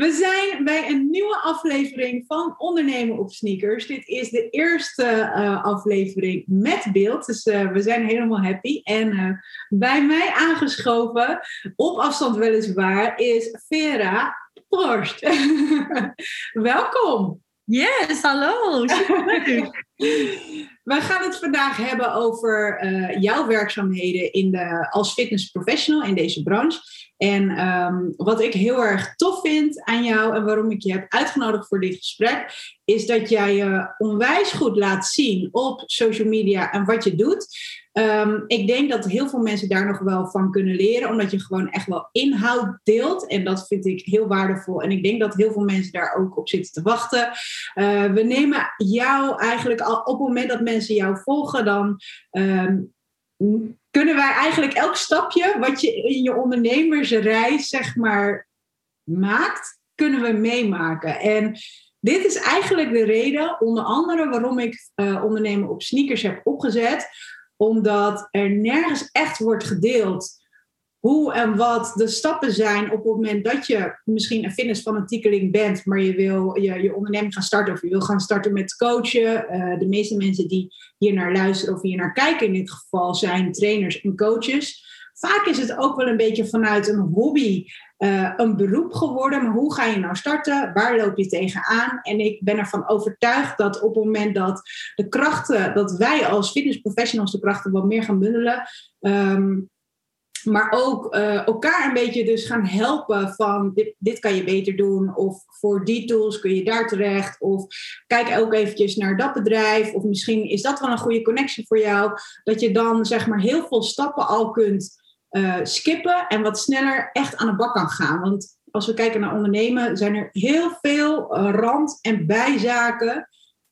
We zijn bij een nieuwe aflevering van Ondernemen op Sneakers. Dit is de eerste uh, aflevering met beeld, dus uh, we zijn helemaal happy. En uh, bij mij aangeschoven, op afstand weliswaar, is Vera Proost. Welkom. Yes, hallo. We gaan het vandaag hebben over uh, jouw werkzaamheden in de, als fitness professional in deze branche. En um, wat ik heel erg tof vind aan jou en waarom ik je heb uitgenodigd voor dit gesprek, is dat jij je onwijs goed laat zien op social media en wat je doet. Um, ik denk dat heel veel mensen daar nog wel van kunnen leren, omdat je gewoon echt wel inhoud deelt. En dat vind ik heel waardevol. En ik denk dat heel veel mensen daar ook op zitten te wachten. Uh, we nemen jou eigenlijk al op het moment dat mensen jou volgen, dan. Um, kunnen wij eigenlijk elk stapje wat je in je ondernemersreis zeg maar maakt, kunnen we meemaken. En dit is eigenlijk de reden, onder andere, waarom ik uh, ondernemen op sneakers heb opgezet. Omdat er nergens echt wordt gedeeld hoe en wat de stappen zijn op het moment dat je misschien een fitnessfanatiekeling bent, maar je wil je, je onderneming gaan starten of je wil gaan starten met coachen. Uh, de meeste mensen die hier naar luisteren of hier naar kijken in dit geval zijn trainers en coaches. Vaak is het ook wel een beetje vanuit een hobby uh, een beroep geworden. Maar hoe ga je nou starten? Waar loop je tegenaan? En ik ben ervan overtuigd dat op het moment dat de krachten, dat wij als fitnessprofessionals de krachten wat meer gaan bundelen, um, maar ook uh, elkaar een beetje dus gaan helpen van dit, dit kan je beter doen. Of voor die tools kun je daar terecht. Of kijk ook eventjes naar dat bedrijf. Of misschien is dat wel een goede connectie voor jou. Dat je dan zeg maar heel veel stappen al kunt uh, skippen. En wat sneller echt aan de bak kan gaan. Want als we kijken naar ondernemen zijn er heel veel uh, rand- en bijzaken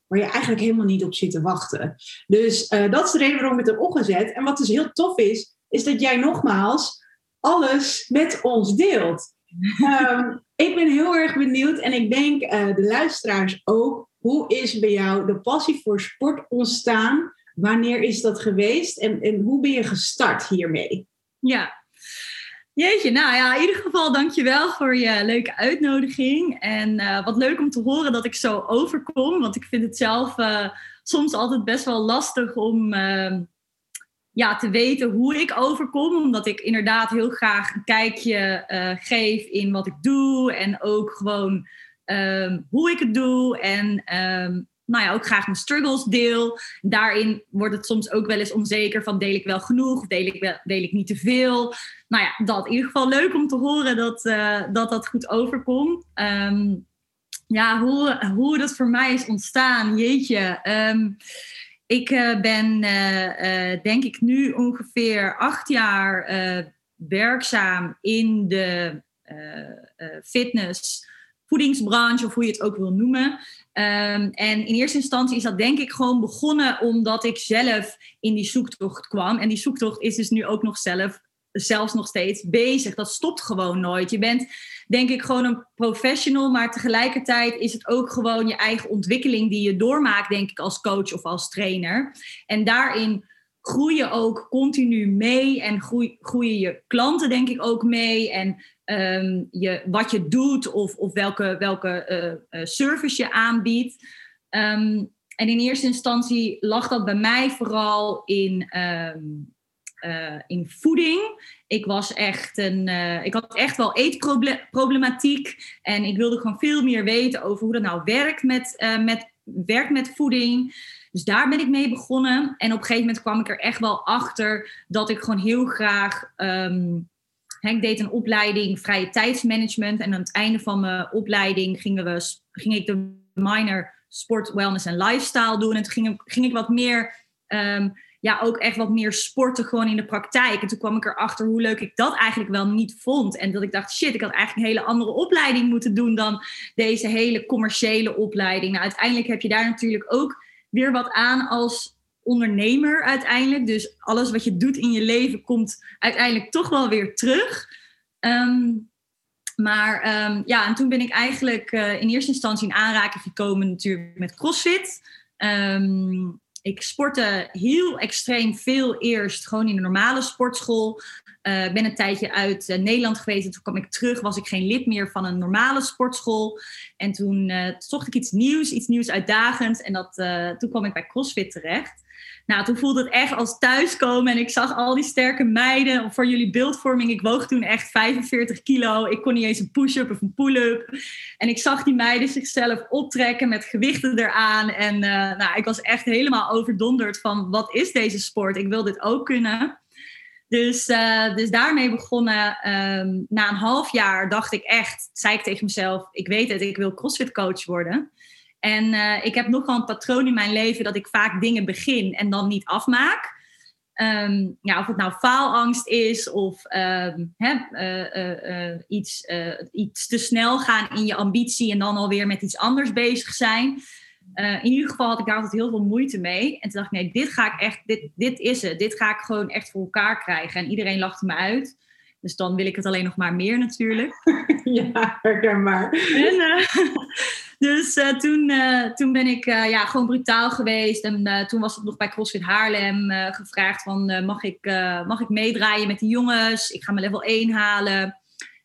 waar je eigenlijk helemaal niet op zit te wachten. Dus uh, dat is de reden waarom ik het heb opgezet. En wat dus heel tof is, is dat jij nogmaals alles met ons deelt. um, ik ben heel erg benieuwd en ik denk uh, de luisteraars ook. Hoe is bij jou de passie voor sport ontstaan? Wanneer is dat geweest en, en hoe ben je gestart hiermee? Ja, Jeetje, nou ja, in ieder geval dankjewel voor je leuke uitnodiging. En uh, wat leuk om te horen dat ik zo overkom, want ik vind het zelf uh, soms altijd best wel lastig om uh, ja, te weten hoe ik overkom. Omdat ik inderdaad heel graag een kijkje uh, geef in wat ik doe. En ook gewoon um, hoe ik het doe. En um, nou ja, ook graag mijn struggles deel. Daarin wordt het soms ook wel eens onzeker van deel ik wel genoeg, deel ik, wel, deel ik niet te veel. Nou ja, dat in ieder geval leuk om te horen dat uh, dat, dat goed overkomt. Um, ja, hoe, hoe dat voor mij is ontstaan, jeetje. Um, ik uh, ben, uh, denk ik, nu ongeveer acht jaar werkzaam in de fitness, voedingsbranche, of hoe je het ook wil noemen. Um, en in eerste instantie is dat denk ik gewoon begonnen omdat ik zelf in die zoektocht kwam. En die zoektocht is dus nu ook nog zelf, zelfs nog steeds bezig. Dat stopt gewoon nooit. Je bent denk ik gewoon een professional, maar tegelijkertijd is het ook gewoon je eigen ontwikkeling die je doormaakt, denk ik, als coach of als trainer. En daarin groei je ook continu mee en groei, groeien je klanten, denk ik, ook mee. En um, je, wat je doet of, of welke, welke uh, uh, service je aanbiedt. Um, en in eerste instantie lag dat bij mij vooral in. Um, uh, in voeding. Ik was echt een, ik had echt wel eetproblematiek en ik wilde gewoon veel meer weten over hoe dat nou werkt met, met, werkt met voeding. Dus daar ben ik mee begonnen. En op een gegeven moment kwam ik er echt wel achter dat ik gewoon heel graag. Ik deed een opleiding vrije tijdsmanagement. En aan het einde van mijn opleiding gingen we, ging ik de minor sport, wellness en lifestyle doen. En toen ging, ging ik wat meer um, ja, ook echt wat meer sporten gewoon in de praktijk. En toen kwam ik erachter hoe leuk ik dat eigenlijk wel niet vond. En dat ik dacht, shit, ik had eigenlijk een hele andere opleiding moeten doen dan deze hele commerciële opleiding. Nou, uiteindelijk heb je daar natuurlijk ook weer wat aan als ondernemer uiteindelijk. Dus alles wat je doet in je leven komt uiteindelijk toch wel weer terug. Um, maar um, ja, en toen ben ik eigenlijk uh, in eerste instantie in aanraking gekomen natuurlijk met CrossFit. Um, ik sportte heel extreem veel eerst gewoon in een normale sportschool. Ik ben een tijdje uit uh, Nederland geweest en toen kwam ik terug, was ik geen lid meer van een normale sportschool. En toen uh, zocht ik iets nieuws, iets nieuws uitdagends en dat, toen kwam ik bij CrossFit terecht. Nou, toen voelde het echt als thuiskomen en ik zag al die sterke meiden. Voor jullie beeldvorming, ik woog toen echt 45 kilo. Ik kon niet eens een push-up of een pull-up. En ik zag die meiden zichzelf optrekken met gewichten eraan. En uh, nou, ik was echt helemaal overdonderd van wat is deze sport? Ik wil dit ook kunnen. Dus, uh, dus daarmee begonnen. Um, na een half jaar dacht ik echt, zei ik tegen mezelf, ik weet het, ik wil CrossFit coach worden. En uh, ik heb nogal een patroon in mijn leven dat ik vaak dingen begin en dan niet afmaak. Ja, of het nou faalangst is of hè, uh, uh, iets, iets te snel gaan in je ambitie en dan alweer met iets anders bezig zijn. in ieder geval had ik daar altijd heel veel moeite mee. En toen dacht ik, nee, dit ga ik echt, dit, dit is het. Dit ga ik gewoon echt voor elkaar krijgen. En iedereen lachte me uit. Dus dan wil ik het alleen nog maar meer natuurlijk. ja, herkenbaar. En, dus uh, toen, uh, toen ben ik ja, gewoon brutaal geweest. En toen was het nog bij CrossFit Haarlem gevraagd van... mag, ik, mag ik meedraaien met die jongens? Ik ga mijn level 1 halen.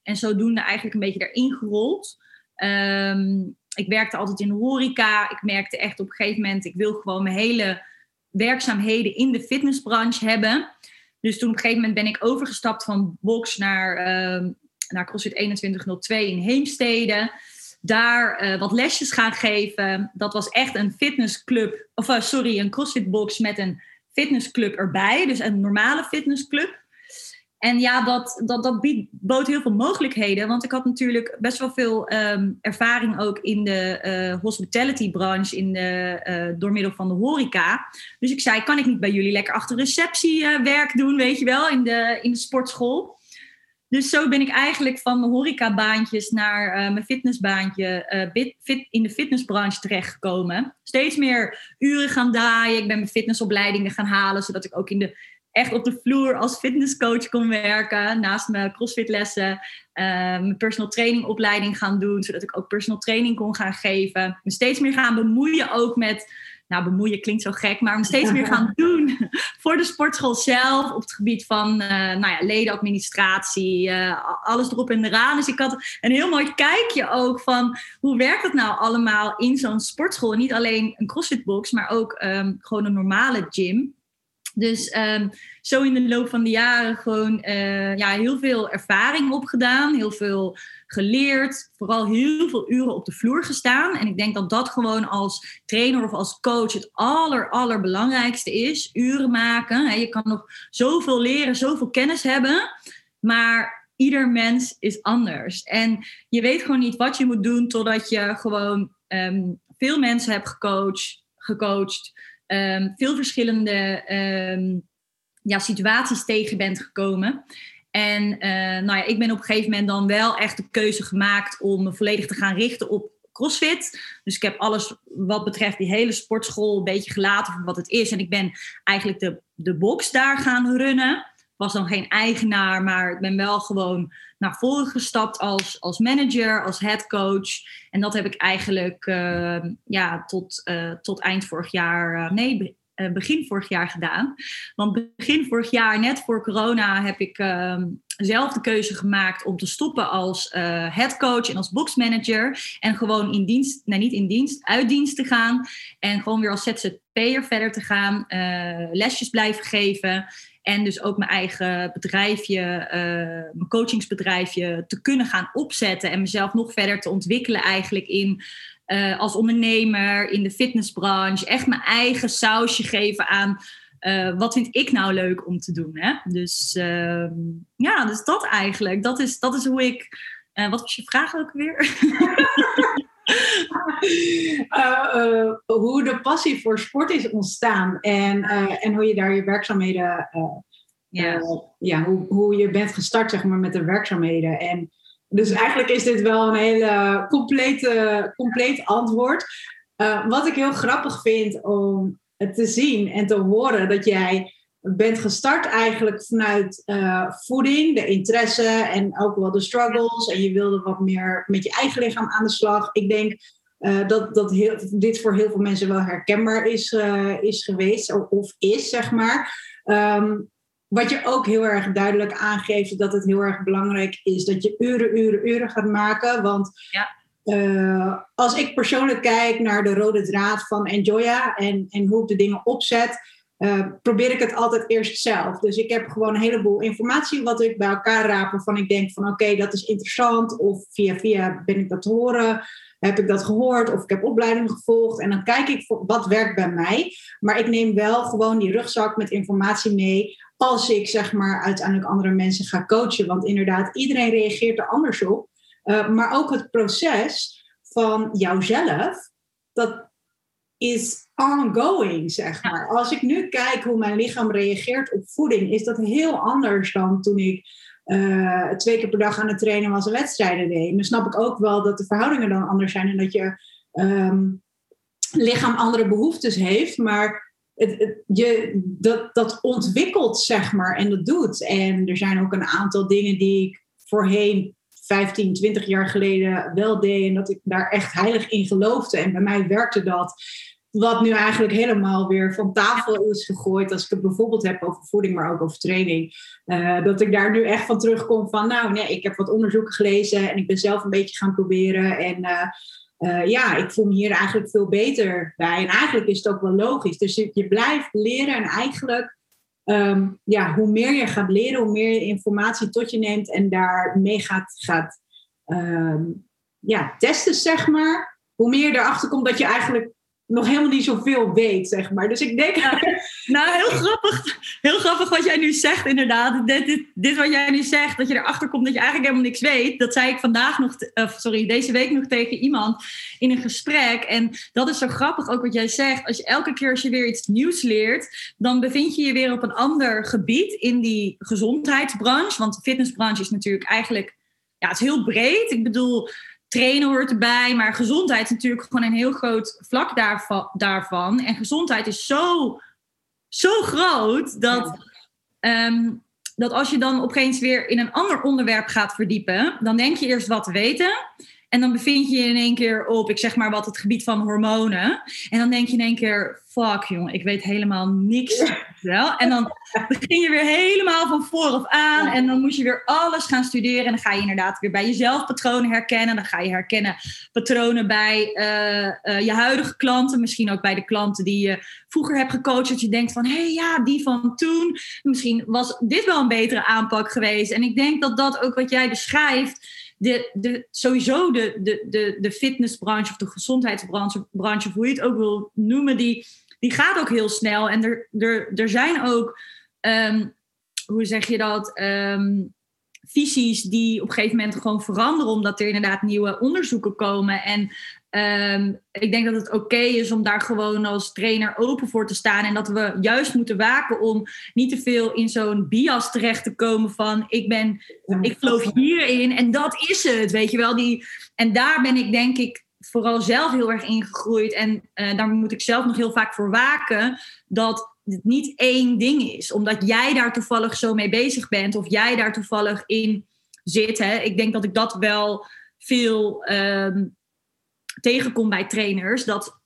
En zodoende eigenlijk een beetje erin gerold. Um, ik werkte altijd in de horeca. Ik merkte echt op een gegeven moment... ik wil gewoon mijn hele werkzaamheden in de fitnessbranche hebben... Dus toen op een gegeven moment ben ik overgestapt van box naar, uh, naar CrossFit 2102 in Heemstede. Daar uh, wat lesjes gaan geven. Dat was echt een fitnessclub, of uh, sorry, een CrossFit box met een fitnessclub erbij. Dus een normale fitnessclub. En ja, dat, dat, dat biedt, bood heel veel mogelijkheden. Want ik had natuurlijk best wel veel um, ervaring ook in de uh, hospitality branche in de, uh, door middel van de horeca. Dus ik zei, kan ik niet bij jullie lekker achter receptie uh, werk doen, weet je wel, in de, in de sportschool. Dus zo ben ik eigenlijk van mijn horecabaantjes naar mijn fitnessbaantje fit, in de fitnessbranche terechtgekomen. Steeds meer uren gaan draaien. Ik ben mijn fitnessopleidingen gaan halen, zodat ik ook in de echt op de vloer als fitnesscoach kon werken. Naast mijn crossfitlessen, uh, mijn personal training opleiding gaan doen. Zodat ik ook personal training kon gaan geven. Me steeds meer gaan bemoeien ook met... Nou, bemoeien klinkt zo gek, maar me steeds meer gaan doen voor de sportschool zelf. Op het gebied van uh, nou ja, ledenadministratie, uh, alles erop en eraan. Dus ik had een heel mooi kijkje ook van hoe werkt het nou allemaal in zo'n sportschool. niet alleen een crossfitbox, maar ook um, gewoon een normale gym. Dus um, zo in de loop van de jaren gewoon uh, ja, heel veel ervaring opgedaan, heel veel geleerd, vooral heel veel uren op de vloer gestaan. En ik denk dat dat gewoon als trainer of als coach het aller, allerbelangrijkste is. Uren maken. Je kan nog zoveel leren, zoveel kennis hebben, maar ieder mens is anders. En je weet gewoon niet wat je moet doen totdat je gewoon um, veel mensen hebt gecoacht, gecoacht um, veel verschillende um, ja, situaties tegen bent gekomen. En uh, nou ja, ik ben op een gegeven moment dan wel echt de keuze gemaakt om me volledig te gaan richten op CrossFit. Dus ik heb alles wat betreft die hele sportschool een beetje gelaten voor wat het is. En ik ben eigenlijk de, de box daar gaan runnen was dan geen eigenaar, maar ik ben wel gewoon naar voren gestapt als, als manager, als headcoach. En dat heb ik eigenlijk uh, ja, tot, uh, tot eind vorig jaar, uh, nee, begin vorig jaar gedaan. Want begin vorig jaar, net voor corona, heb ik ehm, zelf de keuze gemaakt om te stoppen als headcoach en als boxmanager. En gewoon in dienst, nee niet in dienst, uit dienst te gaan. En gewoon weer als ZZP'er verder te gaan, lesjes blijven geven. En dus ook mijn eigen bedrijfje, uh, mijn coachingsbedrijfje te kunnen gaan opzetten. En mezelf nog verder te ontwikkelen eigenlijk in uh, als ondernemer, in de fitnessbranche. Echt mijn eigen sausje geven aan uh, wat vind ik nou leuk om te doen. Hè? Dus ehm, ja, dus dat eigenlijk. Dat is, dat is hoe ik... wat was je vraag ook weer? Uh, hoe de passie voor sport is ontstaan en, en hoe je daar je werkzaamheden, ja. ja, hoe, hoe je bent gestart zeg maar, met de werkzaamheden. En dus eigenlijk is dit wel een hele complete, compleet antwoord. wat ik heel grappig vind om te zien en te horen dat jij bent gestart eigenlijk vanuit voeding, de interesse en ook wel de struggles. En je wilde wat meer met je eigen lichaam aan de slag. Ik denk dat dat heel, dit voor heel veel mensen wel herkenbaar is, is geweest of, of, is, zeg maar. Ehm, wat je ook heel erg duidelijk aangeeft, dat het heel erg belangrijk is dat je uren, uren, uren gaat maken. Want ja. Uh, als ik persoonlijk kijk naar de rode draad van Enjoya en, en hoe ik de dingen opzet, uh, probeer ik het altijd eerst zelf. Dus ik heb gewoon een heleboel informatie wat ik bij elkaar raap, waarvan ik denk van oké, dat is interessant. Of via via ben ik dat te horen, heb ik dat gehoord, of ik heb opleidingen gevolgd. En dan kijk ik wat werkt bij mij. Maar ik neem wel gewoon die rugzak met informatie mee als ik zeg maar uiteindelijk andere mensen ga coachen. Want inderdaad, iedereen reageert er anders op. Uh, maar ook het proces van jouzelf, dat is ongoing, zeg maar. Als ik nu kijk hoe mijn lichaam reageert op voeding, is dat heel anders dan toen ik uh, twee keer per dag aan het trainen was en wedstrijden deed. En dan snap ik ook wel dat de verhoudingen dan anders zijn en dat je um, lichaam andere behoeftes heeft. Maar het, je, dat, dat ontwikkelt, zeg maar, en dat doet. En er zijn ook een aantal dingen die ik voorheen 15, 20 jaar geleden wel deed en dat ik daar echt heilig in geloofde. En bij mij werkte dat. Wat nu eigenlijk helemaal weer van tafel is gegooid. Als ik het bijvoorbeeld heb over voeding, maar ook over training. Uh, dat ik daar nu echt van terugkom van, nou nee, ik heb wat onderzoeken gelezen en ik ben zelf een beetje gaan proberen. En uh, uh, ja, ik voel me hier eigenlijk veel beter bij. En eigenlijk is het ook wel logisch. Dus je blijft leren en eigenlijk, um, ja, hoe meer je gaat leren, hoe meer je informatie tot je neemt en daarmee gaat, gaat um, ja, testen, zeg maar. Hoe meer je erachter komt dat je eigenlijk nog helemaal niet zoveel weet, zeg maar. Dus ik denk... nou, heel grappig, heel grappig wat jij nu zegt, inderdaad. Dit, dit, dit, wat jij nu zegt, dat je erachter komt dat je eigenlijk helemaal niks weet. Dat zei ik vandaag nog, uh, sorry, deze week nog tegen iemand in een gesprek. En dat is zo grappig ook wat jij zegt. Als je elke keer als je weer iets nieuws leert, dan bevind je je weer op een ander gebied in die gezondheidsbranche. Want de fitnessbranche is natuurlijk eigenlijk, ja, het is heel breed. Ik bedoel trainen hoort erbij, maar gezondheid is natuurlijk gewoon een heel groot vlak daarvan. En gezondheid is zo, zo groot dat, ehm, dat als je dan opeens weer in een ander onderwerp gaat verdiepen, dan denk je eerst wat te weten. En dan bevind je je in één keer op, ik zeg maar wat, het gebied van hormonen. En dan denk je in één keer, fuck jongen, ik weet helemaal niks. Wel? En dan begin je weer helemaal van vooraf aan. En dan moet je weer alles gaan studeren. En dan ga je inderdaad weer bij jezelf patronen herkennen. Dan ga je herkennen patronen bij uh, uh, je huidige klanten. Misschien ook bij de klanten die je vroeger hebt gecoacht. Dat je denkt van, hé hey, ja, die van toen. Misschien was dit wel een betere aanpak geweest. En ik denk dat dat ook wat jij beschrijft de, sowieso de, de, de, de fitnessbranche of de gezondheidsbranche, branche, of hoe je het ook wil noemen, die, die gaat ook heel snel. En er, er, er zijn ook, ehm, hoe zeg je dat, um, visies die op een gegeven moment gewoon veranderen, omdat er inderdaad nieuwe onderzoeken komen. En um, ik denk dat het oké is om daar gewoon als trainer open voor te staan. En dat we juist moeten waken om niet te veel in zo'n bias terecht te komen van ik ben, ik geloof hierin en dat is het, weet je wel. Die, en daar ben ik denk ik vooral zelf heel erg ingegroeid. En uh, daar moet ik zelf nog heel vaak voor waken dat het niet één ding is. Omdat jij daar toevallig zo mee bezig bent of jij daar toevallig in zit. Hè. Ik denk dat ik dat wel veel um, tegenkom bij trainers. Dat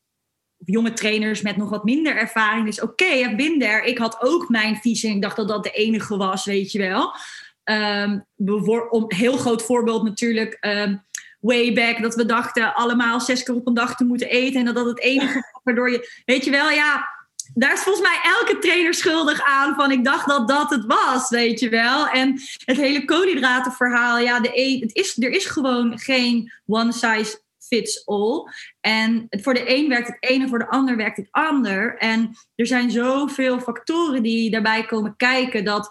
jonge trainers met nog wat minder ervaring. Dus oké, okay, ik. Ik had ook mijn visie en ik dacht dat dat de enige was, weet je wel. Um, om heel groot voorbeeld natuurlijk. Um, way back dat we dachten allemaal zes keer op een dag te moeten eten. En dat dat het enige was waardoor je, weet je wel, ja, daar is volgens mij elke trainer schuldig aan van ik dacht dat dat het was, weet je wel. En het hele koolhydratenverhaal, ja, de e het is, er is gewoon geen one size fits all. En voor de een werkt het ene, voor de ander werkt het ander. En er zijn zoveel factoren die daarbij komen kijken dat,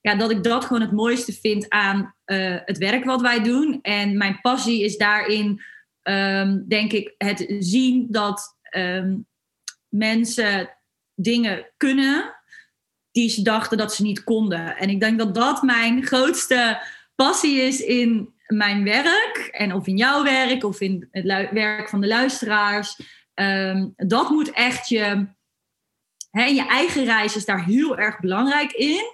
ja, dat ik dat gewoon het mooiste vind aan uh, het werk wat wij doen. En mijn passie is daarin, um, denk ik, het zien dat um, mensen dingen kunnen die ze dachten dat ze niet konden. En ik denk dat dat mijn grootste passie is in mijn werk. En of in jouw werk of in het werk van de luisteraars. Um, dat moet echt je. Hè, je eigen reis is daar heel erg belangrijk in.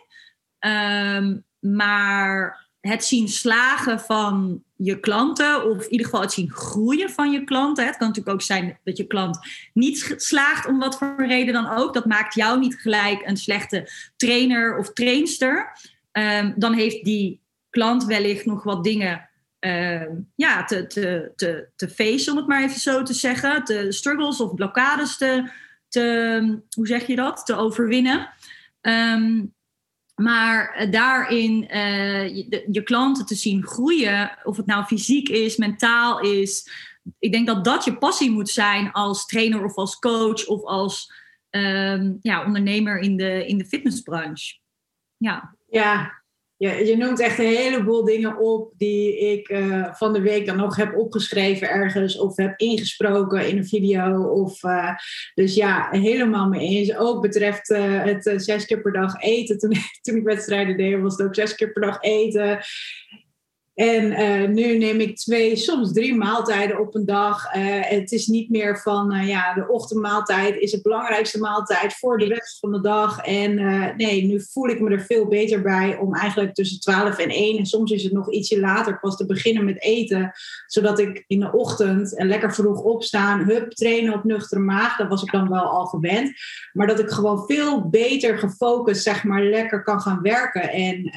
Um, maar het zien slagen van je klanten, of in ieder geval het zien groeien van je klanten. Het kan natuurlijk ook zijn dat je klant niet slaagt om wat voor reden dan ook. Dat maakt jou niet gelijk een slechte trainer of trainster. Ehm, dan heeft die klant wellicht nog wat dingen ehm, ja, te, te, te, te om het maar even zo te zeggen. De struggles of blokkades te, te hoe zeg je dat, te overwinnen. Um, maar eh, daarin uh, je, je, klanten te zien groeien, of het nou fysiek is, mentaal is. Ik denk dat dat je passie moet zijn als trainer of als coach of als um, ja, ondernemer in de, in de fitnessbranche. Ja. ja, je, je noemt echt een heleboel dingen op die ik uh, van de week dan nog heb opgeschreven ergens of heb ingesproken in een video. Of, uh, dus ja, helemaal mee eens. Ook betreft uh, het zes keer per dag eten. Toen, toen ik wedstrijden deed, was het ook zes keer per dag eten. En uh, nu neem ik twee, soms drie maaltijden op een dag. Uh, het is niet meer van, uh, ja, de ochtendmaaltijd is het belangrijkste maaltijd voor de rest van de dag. En nee, nu voel ik me er veel beter bij om eigenlijk tussen 12 en 1, en soms is het nog ietsje later pas te beginnen met eten. Zodat ik in de ochtend en lekker vroeg opstaan, hup, trainen op nuchtere maag. Dat was ik dan wel al gewend. Maar dat ik gewoon veel beter gefocust, zeg maar, lekker kan gaan werken. En,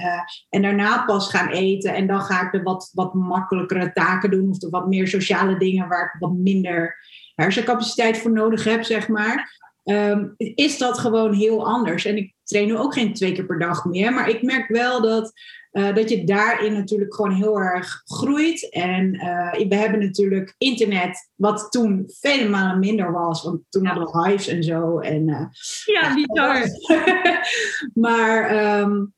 en daarna pas gaan eten. En dan ga ik de wat, wat makkelijkere taken doen of de wat meer sociale dingen waar ik wat minder hersencapaciteit voor nodig heb, zeg maar. Um, is dat gewoon heel anders. En ik train nu ook geen twee keer per dag meer, maar ik merk wel dat, uh, dat je daarin natuurlijk gewoon heel erg groeit. En uh, we hebben natuurlijk internet, wat toen vele malen minder was, want toen ja. hadden we hives en zo. En, uh, ja, bizar. maar um,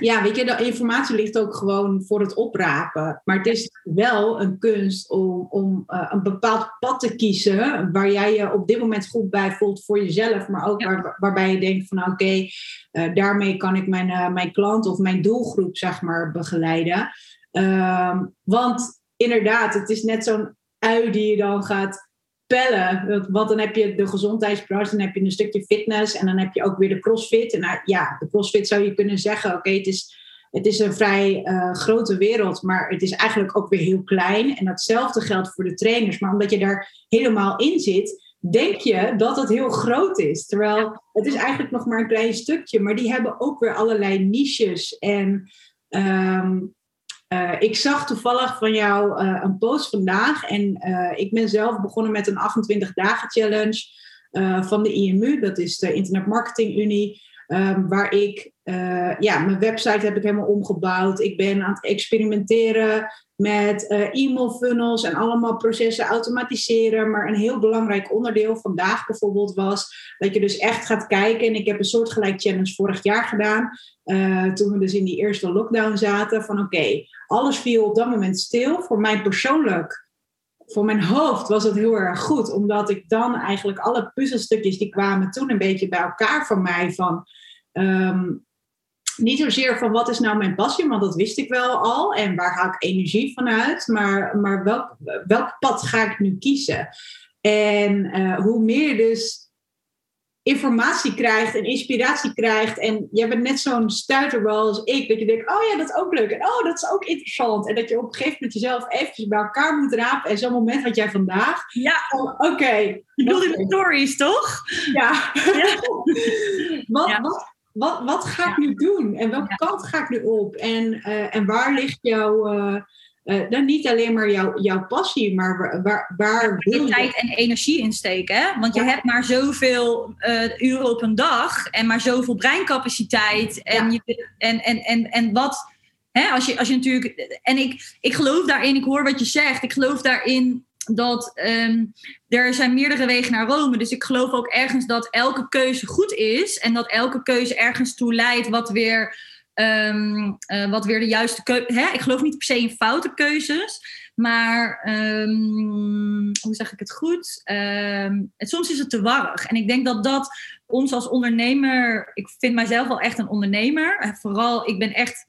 ja, weet je, de informatie ligt ook gewoon voor het oprapen. Maar het is wel een kunst om, om uh, een bepaald pad te kiezen waar jij je op dit moment goed bij voelt voor jezelf, maar ook ja. waar, waarbij je denkt van oké, okay, uh, daarmee kan ik mijn, uh, mijn klant of mijn doelgroep zeg maar begeleiden. Um, want inderdaad, het is net zo'n ui die je dan gaat pellen. Want dan heb je de gezondheidsbranche, dan heb je een stukje fitness en dan heb je ook weer de crossfit. En nou, ja, de crossfit zou je kunnen zeggen, oké, okay, het, is, het is een vrij uh, grote wereld, maar het is eigenlijk ook weer heel klein. En datzelfde geldt voor de trainers. Maar omdat je daar helemaal in zit, denk je dat het heel groot is. Terwijl het is eigenlijk nog maar een klein stukje, maar die hebben ook weer allerlei niches en... Um, uh, ik zag toevallig van jou uh, een post vandaag en uh, ik ben zelf begonnen met een 28 dagen challenge van de IMU, dat is de Internet Marketing Unie, um, waar ik, ja, mijn website heb ik helemaal omgebouwd. Ik ben aan het experimenteren met e-mail funnels en allemaal processen automatiseren. Maar een heel belangrijk onderdeel vandaag bijvoorbeeld was dat je dus echt gaat kijken. En ik heb een soortgelijk challenge vorig jaar gedaan. Uh, toen we dus in die eerste lockdown zaten. Van oké, alles viel op dat moment stil. Voor mij persoonlijk, voor mijn hoofd was het heel erg goed. Omdat ik dan eigenlijk alle puzzelstukjes die kwamen toen een beetje bij elkaar van mij. Van, um, niet zozeer van wat is nou mijn passie, want dat wist ik wel al. En waar haal ik energie vanuit. Maar, maar welk, welk pad ga ik nu kiezen? En uh, hoe meer dus informatie krijgt en inspiratie krijgt. En jij bent net zo'n stuiterbal als ik. Dat je denkt, oh ja, dat is ook leuk. En oh, dat is ook interessant. En dat je op een gegeven moment jezelf eventjes bij elkaar moet rapen. En zo'n moment had jij vandaag. Ja. Oh, Oké. Okay. Je bedoelde de stories, toch? Ja. ja. wat, ja. wat, wat, wat ga ik nu doen? En welke kant ga ik nu op? En, uh, en waar ligt jouw... Uh, uh, dan niet alleen maar jouw, jouw passie, maar waar, waar wil je... tijd en energie insteken. Hè? Want je hebt maar zoveel uh, uren op een dag en maar zoveel breincapaciteit. En, ja. je, en, en, en, en wat... Hè, als, je, als je natuurlijk... En ik, ik geloof daarin, ik hoor wat je zegt. Ik geloof daarin dat um, er zijn meerdere wegen naar Rome. Dus ik geloof ook ergens dat elke keuze goed is. En dat elke keuze ergens toe leidt wat weer Um, uh, wat weer de juiste keuze. Ik geloof niet per se in foute keuzes. Maar um, hoe zeg ik het goed? Um, het, soms is het te warrig. En ik denk dat dat ons als ondernemer. Ik vind mijzelf wel echt een ondernemer. Vooral, ik ben echt.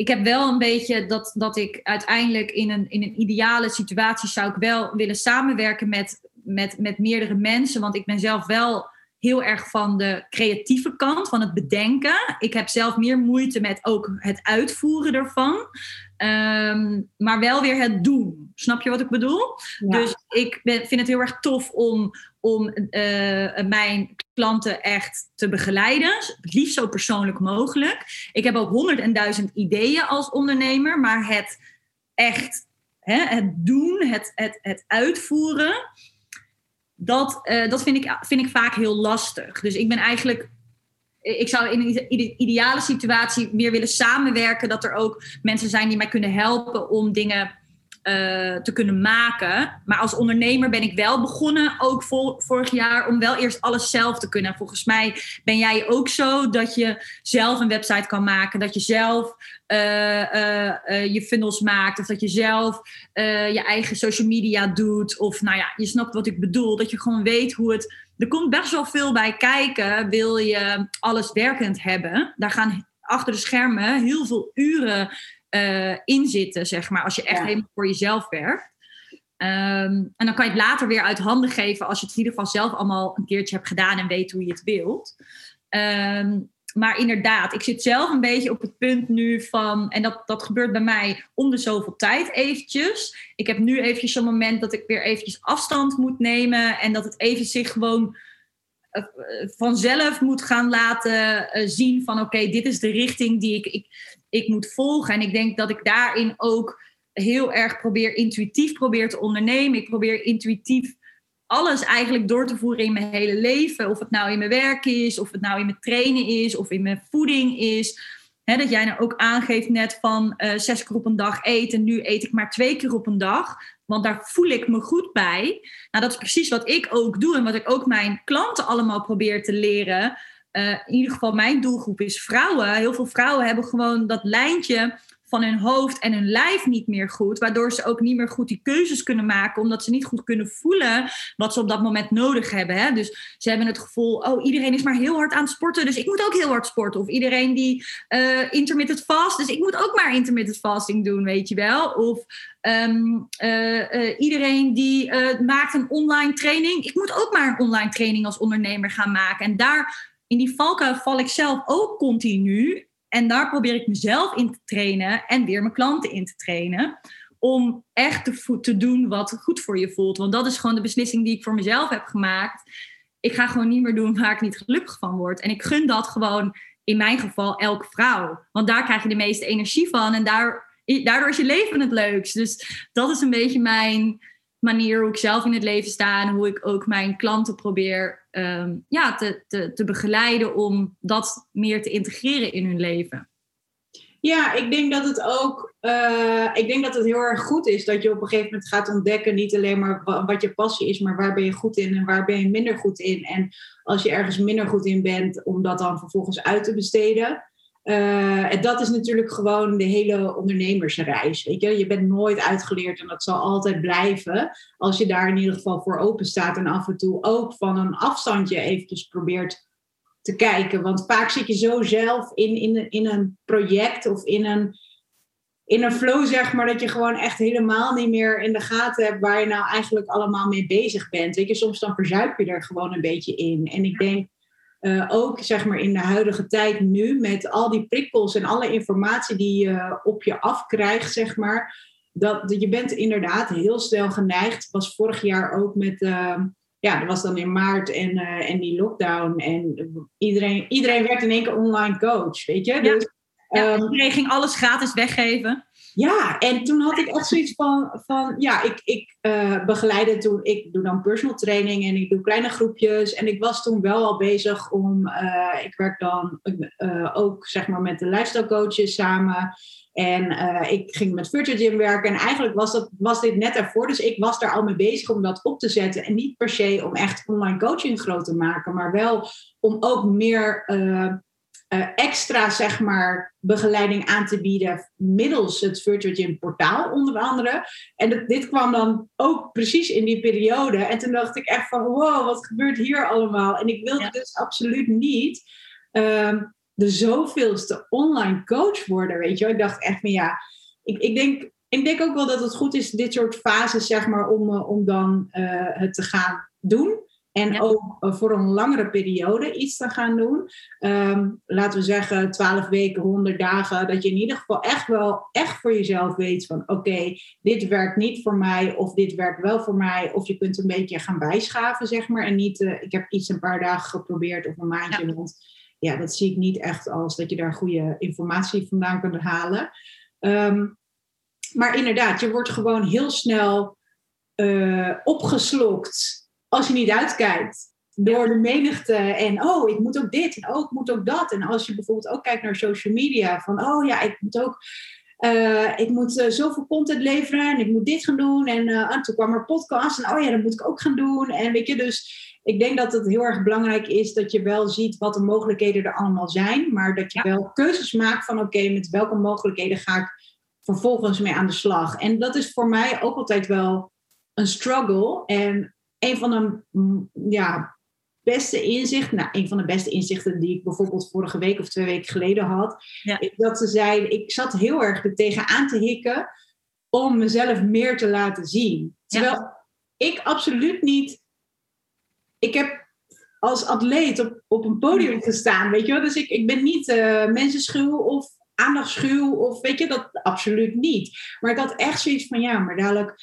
Ik heb wel een beetje dat, dat ik uiteindelijk in een, in een ideale situatie zou ik wel willen samenwerken met, met, met meerdere mensen. Want ik ben zelf wel heel erg van de creatieve kant, van het bedenken. Ik heb zelf meer moeite met ook het uitvoeren ervan. Ehm, maar wel weer het doen. Snap je wat ik bedoel? Dus ik ben, vind het heel erg tof om, om uh, mijn klanten echt te begeleiden. Het liefst zo persoonlijk mogelijk. Ik heb ook honderd en duizend ideeën als ondernemer. Maar het echt, hè, het doen, het, het, het uitvoeren dat, uh, dat vind, ik, vind ik vaak heel lastig. Dus ik ben eigenlijk. Ik zou in een ideale situatie meer willen samenwerken. Dat er ook mensen zijn die mij kunnen helpen om dingen uh, te kunnen maken. Maar als ondernemer ben ik wel begonnen, ook vorig jaar, om wel eerst alles zelf te kunnen. Volgens mij ben jij ook zo dat je zelf een website kan maken, dat je zelf uh, uh, je funnels maakt, of dat je zelf je eigen social media doet. Of nou ja, je snapt wat ik bedoel, dat je gewoon weet hoe het. Er komt best wel veel bij kijken, wil je alles werkend hebben. Daar gaan achter de schermen heel veel uren uh, in zitten, zeg maar, als je echt helemaal voor jezelf werkt. Ehm, en dan kan je het later weer uit handen geven als je het in ieder geval zelf allemaal een keertje hebt gedaan en weet hoe je het wilt. Ehm, maar inderdaad, ik zit zelf een beetje op het punt nu van, en dat, dat gebeurt bij mij om de zoveel tijd eventjes. Ik heb nu eventjes een moment dat ik weer eventjes afstand moet nemen en dat het even zich gewoon uh, vanzelf moet gaan laten uh, zien van oké, dit is de richting die ik, ik ik moet volgen. En ik denk dat ik daarin ook heel erg probeer intuïtief probeer te ondernemen. Ik probeer intuïtief alles eigenlijk door te voeren in mijn hele leven. Of het nou in mijn werk is, of het nou in mijn trainen is, of in mijn voeding is. dat jij nou ook aangeeft net van uh, zes keer op een dag eten. Nu eet ik maar twee keer op een dag. Want daar voel ik me goed bij. Nou, dat is precies wat ik ook doe en wat ik ook mijn klanten allemaal probeer te leren. Uh, in ieder geval mijn doelgroep is vrouwen. Heel veel vrouwen hebben gewoon dat lijntje van hun hoofd en hun lijf niet meer goed. Waardoor ze ook niet meer goed die keuzes kunnen maken. Omdat ze niet goed kunnen voelen wat ze op dat moment nodig hebben. Hè? Dus ze hebben het gevoel, oh iedereen is maar heel hard aan het sporten. Dus ik moet ook heel hard sporten. Of iedereen die uh, intermittent fast. Dus ik moet ook maar intermittent fasting doen, weet je wel. Of um, uh, iedereen die maakt een online training. Ik moet ook maar een online training als ondernemer gaan maken. En daar in die valkuil val ik zelf ook continu. En daar probeer ik mezelf in te trainen en weer mijn klanten in te trainen. Om echt te, doen wat goed voor je voelt. Want dat is gewoon de beslissing die ik voor mezelf heb gemaakt. Ik ga gewoon niet meer doen waar ik niet gelukkig van word. En ik gun dat gewoon in mijn geval elke vrouw. Want daar krijg je de meeste energie van. En daar, daardoor is je leven het leukst. Dus dat is een beetje mijn manier hoe ik zelf in het leven sta. En hoe ik ook mijn klanten probeer Ehm, ja, te, te, te begeleiden om dat meer te integreren in hun leven. Ja, ik denk dat het ook, uh, ik denk dat het heel erg goed is dat je op een gegeven moment gaat ontdekken, niet alleen maar wat je passie is, maar waar ben je goed in en waar ben je minder goed in. En als je ergens minder goed in bent, om dat dan vervolgens uit te besteden. Uh, en dat is natuurlijk gewoon de hele ondernemersreis. Weet je? je bent nooit uitgeleerd en dat zal altijd blijven. Als je daar in ieder geval voor open staat en af en toe ook van een afstandje eventjes probeert te kijken. Want vaak zit je zo zelf in, in, in een project of in een, in een flow, zeg maar, dat je gewoon echt helemaal niet meer in de gaten hebt waar je nou eigenlijk allemaal mee bezig bent. Weet je, soms dan verzuip je er gewoon een beetje in. En ik denk uh, ook zeg maar in de huidige tijd nu, met al die prikkels en alle informatie die je op je afkrijgt, zeg maar, dat, je bent inderdaad heel snel geneigd. Was vorig jaar ook met, uh, ja, dat was dan in maart en, uh, en die lockdown. En iedereen, iedereen werd in één keer online coach, weet je? Dus, ja, um, iedereen ging alles gratis weggeven. Ja, en toen had ik echt zoiets van, van ja, ik, ik uh, begeleide toen, ik doe dan personal training en ik doe kleine groepjes. En ik was toen wel al bezig om, uh, ik werk dan uh, ook zeg maar met de lifestyle coaches samen. En ik ging met Virtual Gym werken. En eigenlijk was, dat, was dit net ervoor. Dus ik was daar al mee bezig om dat op te zetten. En niet per se om echt online coaching groot te maken. Maar wel om ook meer uh, extra zeg maar, begeleiding aan te bieden middels het Virtual Gym portaal onder andere. En dit kwam dan ook precies in die periode. En toen dacht ik echt van wow, wat gebeurt hier allemaal? En ik wilde dus absoluut niet um, de zoveelste online coach worden, weet je Ik dacht echt van ja, ik, ik denk... Ik denk ook wel dat het goed is, dit soort fases, zeg maar, om, uh, om dan uh, het te gaan doen. En ook eh, voor een langere periode iets te gaan doen. Ehm, laten we zeggen 12 weken, 100 dagen. Dat je in ieder geval echt wel echt voor jezelf weet van oké, dit werkt niet voor mij of dit werkt wel voor mij. Of je kunt een beetje gaan bijschaven, zeg maar. En niet, uh, ik heb iets een paar dagen geprobeerd of een maandje. Ja. Want ja, dat zie ik niet echt als dat je daar goede informatie vandaan kunt halen. Ehm, maar inderdaad, je wordt gewoon heel snel uh, opgeslokt als je niet uitkijkt door de menigte en oh, ik moet ook dit en oh, ik moet ook dat. En als je bijvoorbeeld ook kijkt naar social media, van oh ja, ik moet ook, uh, ik moet uh, zoveel content leveren en ik moet dit gaan doen. En uh, toen kwam er podcast en oh ja, dat moet ik ook gaan doen. En weet je, dus ik denk dat het heel erg belangrijk is dat je wel ziet wat de mogelijkheden er allemaal zijn, maar dat je wel keuzes maakt van oké, met welke mogelijkheden ga ik vervolgens mee aan de slag. En dat is voor mij ook altijd wel een struggle. En een van de mm, ja, beste inzichten, nou, een van de beste inzichten die ik bijvoorbeeld vorige week of twee weken geleden had, is dat ze zei, ik zat heel erg er tegenaan te hikken om mezelf meer te laten zien. Terwijl ik absoluut niet, ik heb als atleet op, op een podium gestaan, weet je wel, dus ik, ik ben niet uh, mensenschuw of aandachtschuw of weet je, dat absoluut niet. Maar ik had echt zoiets van, ja, maar dadelijk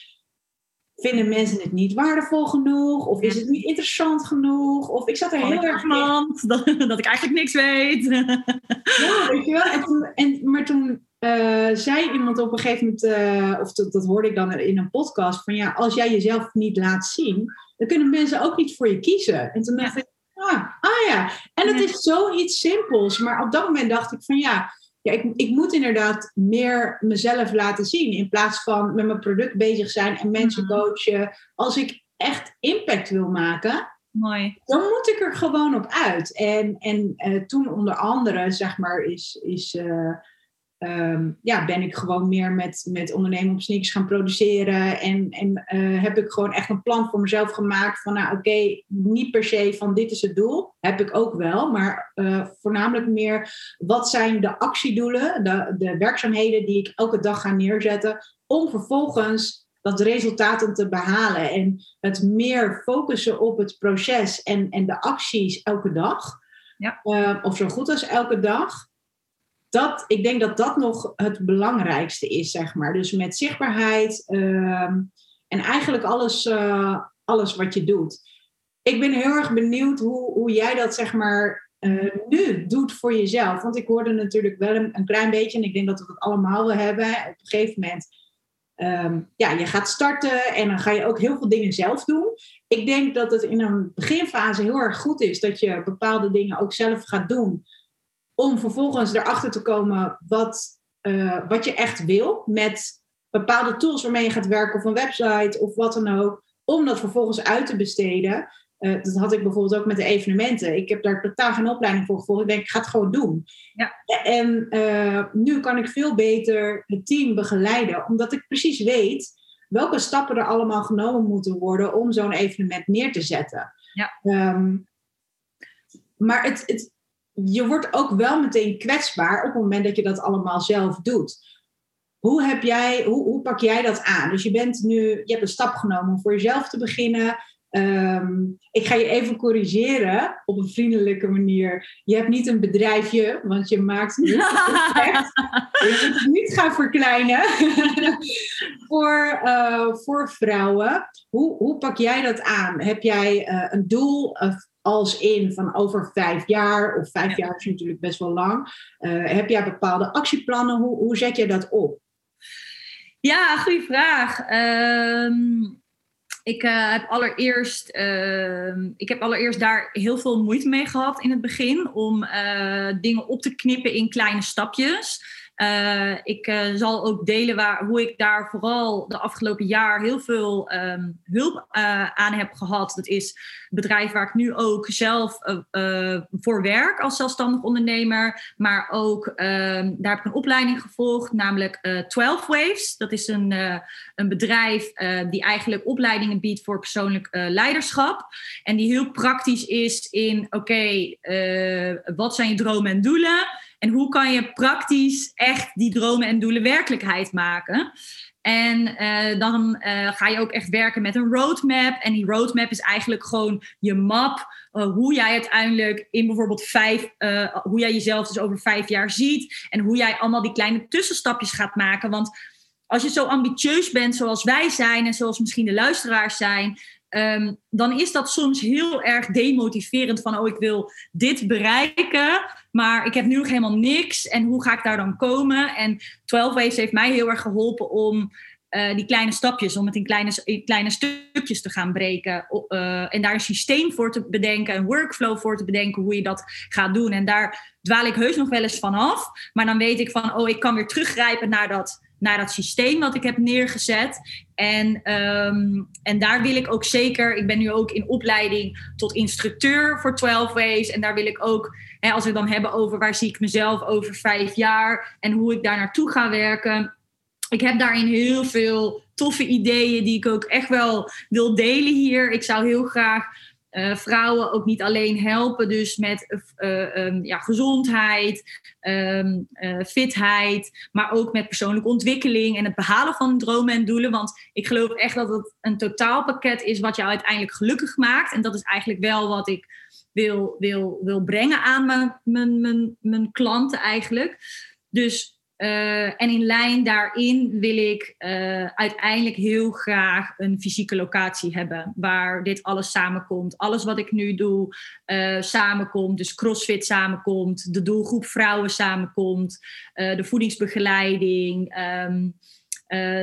vinden mensen het niet waardevol genoeg? Of is het niet interessant genoeg? Of ik zat er heel erg iemand dat, dat ik eigenlijk niks weet. ja, weet je wel. En toen, en, maar toen uh, zei iemand op een gegeven moment, uh, of dat, dat hoorde ik dan in een podcast, van ja, als jij jezelf niet laat zien, dan kunnen mensen ook niet voor je kiezen. En toen dacht ja. ik, ah, ah ja. En het is zoiets simpels, maar op dat moment dacht ik van ja, ja, ik, ik moet inderdaad meer mezelf laten zien. In plaats van met mijn product bezig zijn en mensen mhm. coachen. Als ik echt impact wil maken, Mooi. dan moet ik er gewoon op uit. En, en uh, toen onder andere, zeg maar, is, is uh, um, ja, ben ik gewoon meer met, met ondernemen op sneakers gaan produceren. En, en uh, heb ik gewoon echt een plan voor mezelf gemaakt van, nou oké, okay, niet per se van dit is het doel. Heb ik ook wel, maar uh, voornamelijk meer wat zijn de actiedoelen, de, de werkzaamheden die ik elke dag ga neerzetten. Om vervolgens dat resultaten te behalen. En het meer focussen op het proces en, en de acties elke dag. Ja. Uh, of zo goed als elke dag dat, ik denk dat dat nog het belangrijkste is, zeg maar. Dus met zichtbaarheid ehm, en eigenlijk alles, uh, alles wat je doet. Ik ben heel erg benieuwd hoe, hoe jij dat, zeg maar, uh, nu doet voor jezelf. Want ik hoorde natuurlijk wel een, klein beetje, en ik denk dat we het allemaal wel hebben. Op een gegeven moment, um, ja, je gaat starten en dan ga je ook heel veel dingen zelf doen. Ik denk dat het in een beginfase heel erg goed is dat je bepaalde dingen ook zelf gaat doen om vervolgens erachter te komen wat, uh, wat je echt wil met bepaalde tools waarmee je gaat werken of een website of wat dan ook, om dat vervolgens uit te besteden. Uh, dat had ik bijvoorbeeld ook met de evenementen. Ik heb daar totaal geen opleiding voor gevolgd. Ik denk, ik ga het gewoon doen. Ja. En uh, nu kan ik veel beter het team begeleiden, omdat ik precies weet welke stappen er allemaal genomen moeten worden om zo'n evenement neer te zetten. Ja. Um, maar het, het, je wordt ook wel meteen kwetsbaar op het moment dat je dat allemaal zelf doet. Hoe, heb jij, hoe, hoe pak jij dat aan? Dus je, bent nu, je hebt een stap genomen om voor jezelf te beginnen. Um, ik ga je even corrigeren op een vriendelijke manier. Je hebt niet een bedrijfje, want je maakt niet Je moet het niet gaan verkleinen voor, uh, voor vrouwen. Hoe, hoe pak jij dat aan? Heb jij uh, een doel? Of als in van over vijf jaar, of vijf jaar is natuurlijk best wel lang. Uh, heb jij bepaalde actieplannen? Hoe, hoe zet je dat op? Ja, goede vraag. Um, ik, uh, heb allereerst, uh, ik heb allereerst daar heel veel moeite mee gehad in het begin om uh, dingen op te knippen in kleine stapjes. Uh, ik uh, zal ook delen waar, hoe ik daar vooral de afgelopen jaar heel veel um, hulp uh, aan heb gehad. Dat is het bedrijf waar ik nu ook zelf voor werk als zelfstandig ondernemer. Maar ook um, daar heb ik een opleiding gevolgd, namelijk 12 Waves. Dat is een, een bedrijf die eigenlijk opleidingen biedt voor persoonlijk leiderschap. En die heel praktisch is in: oké, wat zijn je dromen en doelen? En hoe kan je praktisch echt die dromen en doelen werkelijkheid maken? En dan ga je ook echt werken met een roadmap. En die roadmap is eigenlijk gewoon je map. hoe jij uiteindelijk in bijvoorbeeld vijf, hoe jij jezelf dus over vijf jaar ziet. En hoe jij allemaal die kleine tussenstapjes gaat maken. Want als je zo ambitieus bent zoals wij zijn en zoals misschien de luisteraars zijn, Ehm, dan is dat soms heel erg demotiverend van, oh, ik wil dit bereiken, maar ik heb nu nog helemaal niks en hoe ga ik daar dan komen? En 12 Waves heeft mij heel erg geholpen om uh, die kleine stapjes, om het in kleine, in kleine stukjes te gaan breken uh, en daar een systeem voor te bedenken, een workflow voor te bedenken, hoe je dat gaat doen. En daar dwaal ik heus nog wel eens van af, maar dan weet ik van, oh, ik kan weer teruggrijpen naar dat naar dat systeem wat ik heb neergezet. En, ehm, en daar wil ik ook zeker, ik ben nu ook in opleiding tot instructeur voor 12 Ways. En daar wil ik ook, hè, als we dan hebben over waar zie ik mezelf over vijf jaar en hoe ik daar naartoe ga werken. Ik heb daarin heel veel toffe ideeën die ik ook echt wel wil delen hier. Ik zou heel graag uh, vrouwen ook niet alleen helpen, dus met uh, ja, gezondheid, uh, fitheid, maar ook met persoonlijke ontwikkeling en het behalen van dromen en doelen. Want ik geloof echt dat het een totaalpakket is wat jou uiteindelijk gelukkig maakt. En dat is eigenlijk wel wat ik wil, wil, wil brengen aan mijn, mijn, mijn, mijn klanten eigenlijk. Dus uh, en in lijn daarin wil ik uh, uiteindelijk heel graag een fysieke locatie hebben waar dit alles samenkomt. Alles wat ik nu doe uh, samenkomt. Dus CrossFit samenkomt, de doelgroep vrouwen samenkomt, de voedingsbegeleiding, um,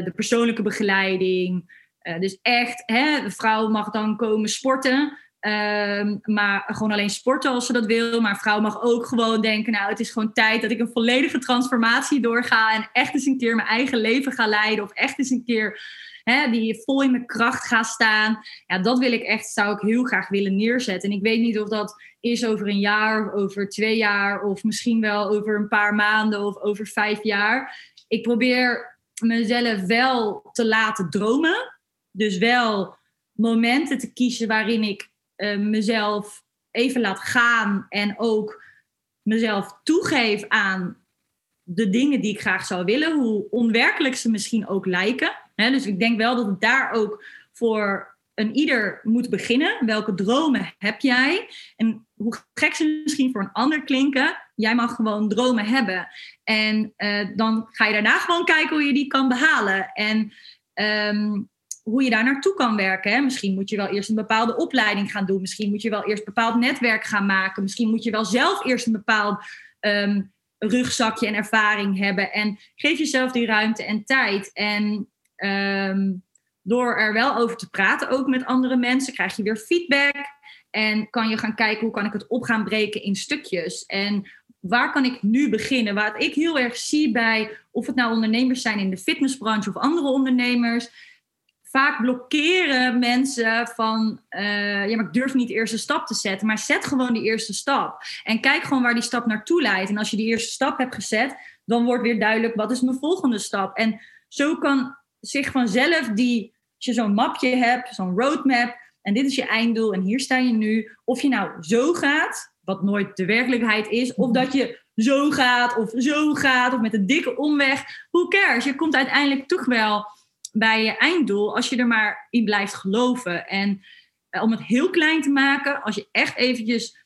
de persoonlijke begeleiding. dus echt, hè, de vrouw mag dan komen sporten. Um, maar gewoon alleen sporten als ze dat wil. Maar vrouw mag ook gewoon denken: Nou, het is gewoon tijd dat ik een volledige transformatie doorga. En echt eens een keer mijn eigen leven ga leiden. Of echt eens een keer hè, die vol in mijn kracht ga staan. Ja, dat wil ik echt, zou ik heel graag willen neerzetten. En ik weet niet of dat is over een jaar, of over twee jaar. Of misschien wel over een paar maanden of over vijf jaar. Ik probeer mezelf wel te laten dromen. Dus wel momenten te kiezen waarin ik uh, mezelf even laat gaan en ook mezelf toegeef aan de dingen die ik graag zou willen, hoe onwerkelijk ze misschien ook lijken. dus ik denk wel dat het daar ook voor een ieder moet beginnen. Welke dromen heb jij? En hoe gek ze misschien voor een ander klinken, jij mag gewoon dromen hebben. En uh, dan ga je daarna gewoon kijken hoe je die kan behalen. En um, hoe je daar naartoe kan werken. Hè? Misschien moet je wel eerst een bepaalde opleiding gaan doen. Misschien moet je wel eerst een bepaald netwerk gaan maken. Misschien moet je wel zelf eerst een bepaald um, rugzakje en ervaring hebben. En geef jezelf die ruimte en tijd. En um, door er wel over te praten, ook met andere mensen, krijg je weer feedback. En kan je gaan kijken hoe kan ik het op gaan breken in stukjes. En waar kan ik nu beginnen? Wat ik heel erg zie bij, of het nou ondernemers zijn in de fitnessbranche of andere ondernemers vaak blokkeren mensen van, uh, ja, maar ik durf niet de eerste stap te zetten. Maar zet gewoon die eerste stap. En kijk gewoon waar die stap naartoe leidt. En als je die eerste stap hebt gezet, dan wordt weer duidelijk, wat is mijn volgende stap? En zo kan zich vanzelf die, als je zo'n mapje hebt, zo'n roadmap, en dit is je einddoel en hier sta je nu. Of je nou zo gaat, wat nooit de werkelijkheid is, of dat je zo gaat of zo gaat, of met een dikke omweg. Who cares? Je komt uiteindelijk toch wel bij je einddoel als je er maar in blijft geloven. En eh, om het heel klein te maken, als je echt eventjes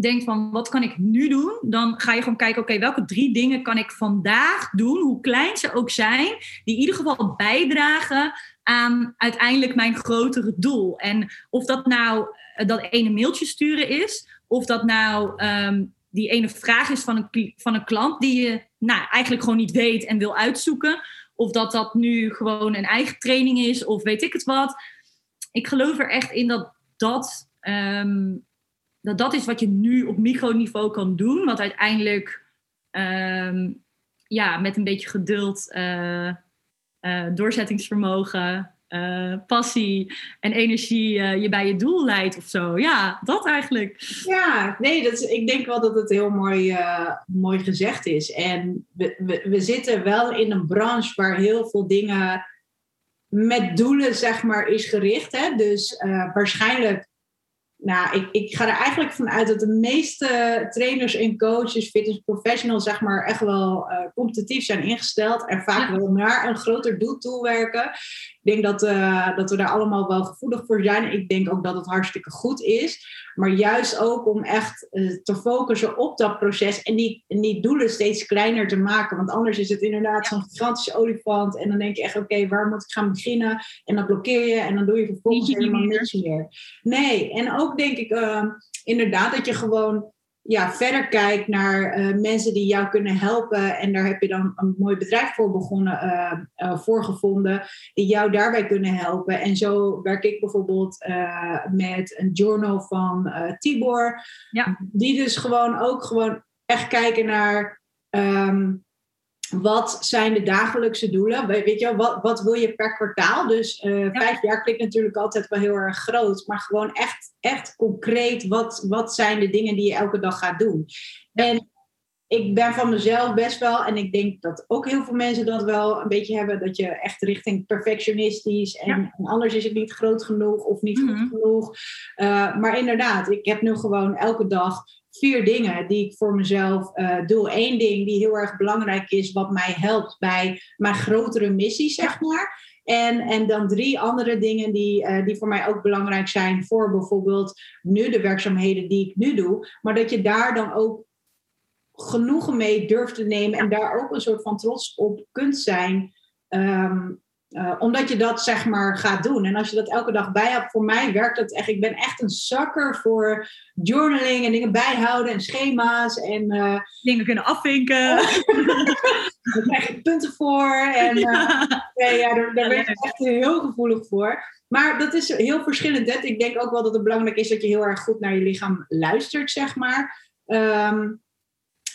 denkt van wat kan ik nu doen, dan ga je gewoon kijken, oké, welke drie dingen kan ik vandaag doen, hoe klein ze ook zijn, die in ieder geval bijdragen aan uiteindelijk mijn grotere doel. En of dat nou eh, dat ene mailtje sturen is, of dat nou ehm, die ene vraag is van een, van een klant die je nou, eigenlijk gewoon niet weet en wil uitzoeken. Of dat dat nu gewoon een eigen training is, of weet ik het wat. Ik geloof er echt in dat dat, ehm, dat, dat is wat je nu op microniveau kan doen. Wat uiteindelijk ehm, ja, met een beetje geduld, uh, uh, doorzettingsvermogen uh, passie en energie uh, je bij je doel leidt of zo. Ja, dat eigenlijk. Ja, nee, dat is, ik denk wel dat het heel mooi, uh, mooi gezegd is. En we, we, we, zitten wel in een branche waar heel veel dingen met doelen, zeg maar, is gericht. Hè? Dus waarschijnlijk nou, ik, ik ga er eigenlijk vanuit dat de meeste trainers en coaches, fitness professionals, zeg maar, echt wel competitief zijn ingesteld en vaak wel naar een groter doel toe werken. Ik denk dat, uh, dat we daar allemaal wel gevoelig voor zijn. Ik denk ook dat het hartstikke goed is. Maar juist ook om echt uh, te focussen op dat proces en die, en die doelen steeds kleiner te maken. Want anders is het inderdaad zo'n gigantische olifant. En dan denk je echt, oké, waar moet ik gaan beginnen? En dan blokkeer je en dan doe je vervolgens helemaal niks meer. Nee, en ook denk ik uh, inderdaad dat je gewoon ja, verder kijkt naar uh, mensen die jou kunnen helpen. En daar heb je dan een mooi bedrijf voor begonnen, uh, uh, voor gevonden, die jou daarbij kunnen helpen. En zo werk ik bijvoorbeeld met een journal van Tibor. Ja. Die dus gewoon ook gewoon echt kijken naar. Um, wat zijn de dagelijkse doelen? Weet je, wat, wat wil je per kwartaal? Dus uh, ja. vijf jaar klinkt natuurlijk altijd wel heel erg groot, maar gewoon echt, echt concreet, wat, wat zijn de dingen die je elke dag gaat doen? En ik ben van mezelf best wel, en ik denk dat ook heel veel mensen dat wel een beetje hebben, dat je echt richting perfectionistisch en, ja. en anders is het niet groot genoeg of niet mm -hmm. goed genoeg. Uh, maar inderdaad, ik heb nu gewoon elke dag vier dingen die ik voor mezelf uh, doe. Eén ding die heel erg belangrijk is, wat mij helpt bij mijn grotere missie, zeg maar. En, en dan drie andere dingen die, uh, die voor mij ook belangrijk zijn voor bijvoorbeeld nu de werkzaamheden die ik nu doe. Maar dat je daar dan ook genoegen mee durft te nemen en daar ook een soort van trots op kunt zijn. Um, uh, omdat je dat zeg maar gaat doen. En als je dat elke dag bij hebt, voor mij werkt dat echt. Ik ben echt een zakker voor journaling en dingen bijhouden en schema's. En, uh, dingen kunnen afvinken. daar krijg je punten voor. En uh, ja, ja, daar, daar ben ik echt heel gevoelig voor. Maar dat is heel verschillend. Ik denk ook wel dat het belangrijk is dat je heel erg goed naar je lichaam luistert, zeg maar. Um,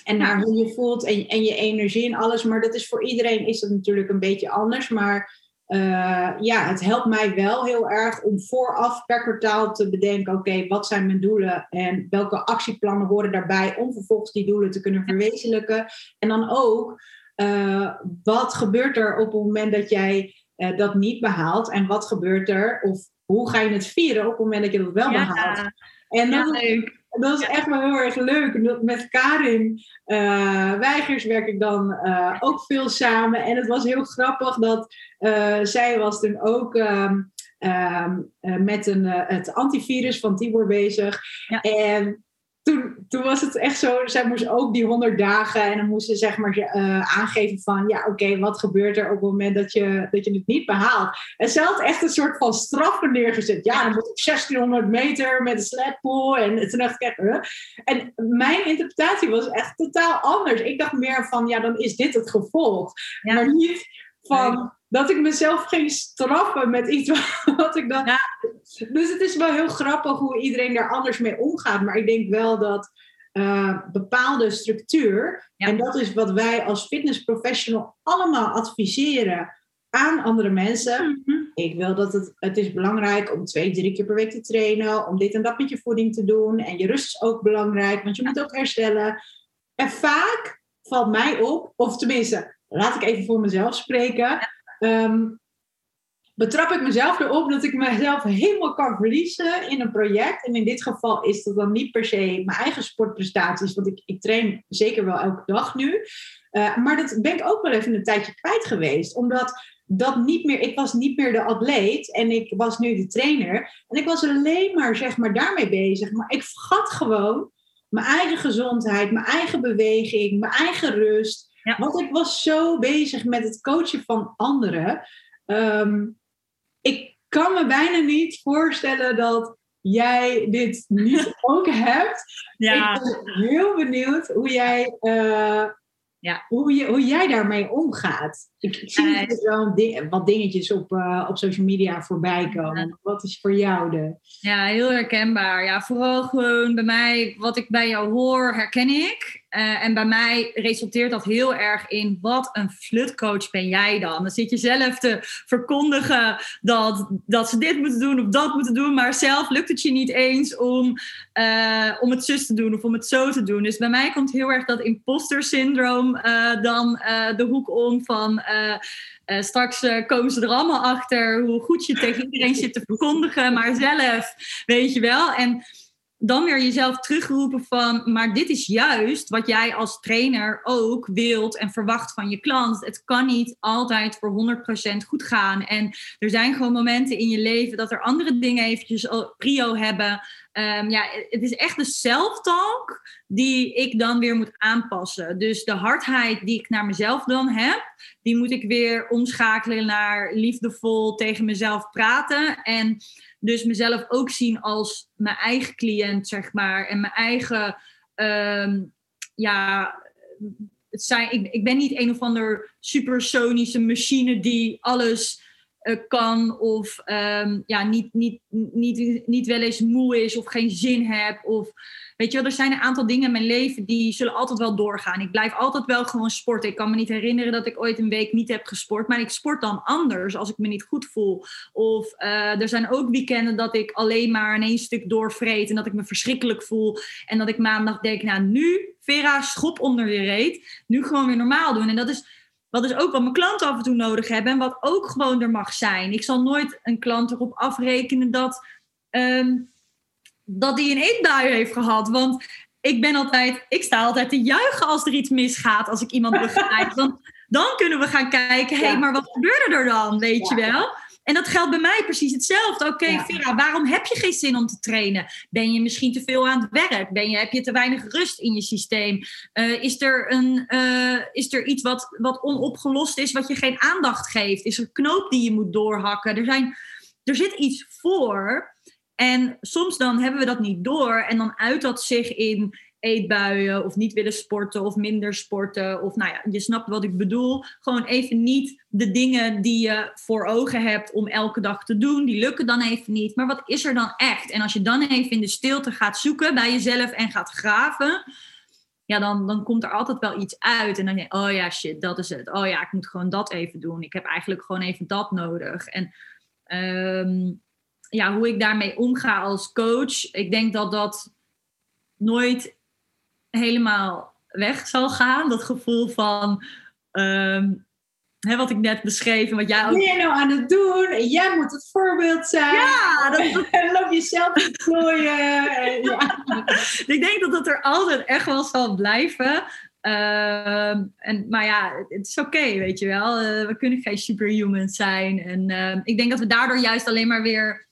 en naar hoe je voelt en, en je energie en alles. Maar dat is voor iedereen is dat natuurlijk een beetje anders. Maar uh, ja, het helpt mij wel heel erg om vooraf per kwartaal te bedenken: oké, okay, wat zijn mijn doelen en welke actieplannen horen daarbij om vervolgens die doelen te kunnen verwezenlijken. En dan ook, uh, wat gebeurt er op het moment dat jij uh, dat niet behaalt en wat gebeurt er of hoe ga je het vieren op het moment dat je dat wel ja. behaalt? En ja, is, dat is echt wel heel erg leuk. Met Karin uh, Weigers werk ik dan uh, ook veel samen. En het was heel grappig dat uh, zij was toen ook um, um, met een, het antivirus van Tibor bezig. Ja. En toen, toen was het echt zo, zij moest ook die 100 dagen en dan moest ze zeg maar uh, aangeven van, ja oké, okay, wat gebeurt er op het moment dat je, dat je het niet behaalt? En ze had echt een soort van straf neergezet. Ja, dan moet ik 1600 meter met een sledpool en toen dacht ik echt, huh? En mijn interpretatie was echt totaal anders. Ik dacht meer van, ja, dan is dit het gevolg. Ja. Maar niet van... Dat ik mezelf ging straffen met iets wat ik dan. Ja. Dus het is wel heel grappig hoe iedereen daar anders mee omgaat. Maar ik denk wel dat uh, bepaalde structuur, ja. en dat is wat wij als fitnessprofessional allemaal adviseren aan andere mensen. Mm -hmm. Ik wil dat het, het is belangrijk om twee, drie keer per week te trainen, om dit en dat met je voeding te doen. En je rust is ook belangrijk, want je moet ook herstellen. En vaak valt mij op, of tenminste, laat ik even voor mezelf spreken um, betrap ik mezelf erop dat ik mezelf helemaal kan verliezen in een project. En in dit geval is dat dan niet per se mijn eigen sportprestaties, want ik, ik train zeker wel elke dag nu. Uh, maar dat ben ik ook wel even een tijdje kwijt geweest, omdat dat niet meer, ik was niet meer de atleet en ik was nu de trainer. En ik was alleen maar, zeg maar, daarmee bezig. Maar ik vergat gewoon mijn eigen gezondheid, mijn eigen beweging, mijn eigen rust. Ja. Want ik was zo bezig met het coachen van anderen. Um, ik kan me bijna niet voorstellen dat jij dit niet ook hebt. Ja. Ik ben heel benieuwd hoe jij, uh, ja. hoe, je, hoe jij daarmee omgaat. Ik, ik zie uh, wel ding, wat dingetjes op, uh, op social media voorbij komen. Wat is voor jou de... Ja, heel herkenbaar. Ja, vooral gewoon bij mij, wat ik bij jou hoor, herken ik. Uh, en bij mij resulteert dat heel erg in wat een flutcoach ben jij dan? Dan zit je zelf te verkondigen dat, dat ze dit moeten doen of dat moeten doen, maar zelf lukt het je niet eens om, uh, om het zus te doen of om het zo te doen. Dus bij mij komt heel erg dat imposter syndroom uh, dan de hoek om van straks komen ze er allemaal achter hoe goed je tegen iedereen zit te verkondigen, maar zelf, weet je wel. En dan weer jezelf terugroepen van, maar dit is juist wat jij als trainer ook wilt en verwacht van je klant. Het kan niet altijd voor 100% goed gaan. En er zijn gewoon momenten in je leven dat er andere dingen eventjes prio hebben. Um, ja, het is echt de self-talk die ik dan weer moet aanpassen. Dus de hardheid die ik naar mezelf dan heb, die moet ik weer omschakelen naar liefdevol tegen mezelf praten. En dus mezelf ook zien als mijn eigen cliënt, zeg maar. En mijn eigen, ehm, ja, het zijn, ik, ik ben niet een of ander supersonische machine die alles uh, kan. Of um, ja, niet, niet, niet, niet wel eens moe is of geen zin heb. Of Weet je wel, er zijn een aantal dingen in mijn leven die zullen altijd wel doorgaan. Ik blijf altijd wel gewoon sporten. Ik kan me niet herinneren dat ik ooit een week niet heb gesport. Maar ik sport dan anders als ik me niet goed voel. Of uh, er zijn ook weekenden dat ik alleen maar in één stuk doorvreet. En dat ik me verschrikkelijk voel. En dat ik maandag denk, nou nu, Vera, schop onder je reet. Nu gewoon weer normaal doen. En dat is... Wat is ook wat mijn klanten af en toe nodig hebben en wat ook gewoon er mag zijn. Ik zal nooit een klant erop afrekenen dat um, dat hij een eetbui heeft gehad. Want ik ben altijd, ik sta altijd te juichen als er iets misgaat, als ik iemand begrijp. Want dan kunnen we gaan kijken, hé, hey, maar wat gebeurde er dan, weet je wel? En dat geldt bij mij precies hetzelfde. Oké, okay, Vera, waarom heb je geen zin om te trainen? Ben je misschien te veel aan het werk? Ben je, heb je te weinig rust in je systeem? Uh, is, er een, uh, is er iets wat, wat onopgelost is, wat je geen aandacht geeft? Is er een knoop die je moet doorhakken? Er, zijn, er zit iets voor en soms dan hebben we dat niet door en dan uit dat zich in eetbuien of niet willen sporten of minder sporten. Of nou ja, je snapt wat ik bedoel. Gewoon even niet de dingen die je voor ogen hebt om elke dag te doen. Die lukken dan even niet. Maar wat is er dan echt? En als je dan even in de stilte gaat zoeken bij jezelf en gaat graven. Ja, dan, dan komt er altijd wel iets uit. En dan denk je, oh ja, shit, dat is het. Oh ja, ik moet gewoon dat even doen. Ik heb eigenlijk gewoon even dat nodig. En um, ja, hoe ik daarmee omga als coach, ik denk dat dat nooit helemaal weg zal gaan. Dat gevoel van um, hè, wat ik net beschreef wat jij ook... Ben je nou aan het doen? En jij moet het voorbeeld zijn. Ja, dat... loop jezelf te klooien. ja. ik denk dat dat er altijd echt wel zal blijven. Uh, en, maar ja, het is oké, weet je wel. Uh, we kunnen geen superhumans zijn. En uh, ik denk dat we daardoor juist alleen maar weer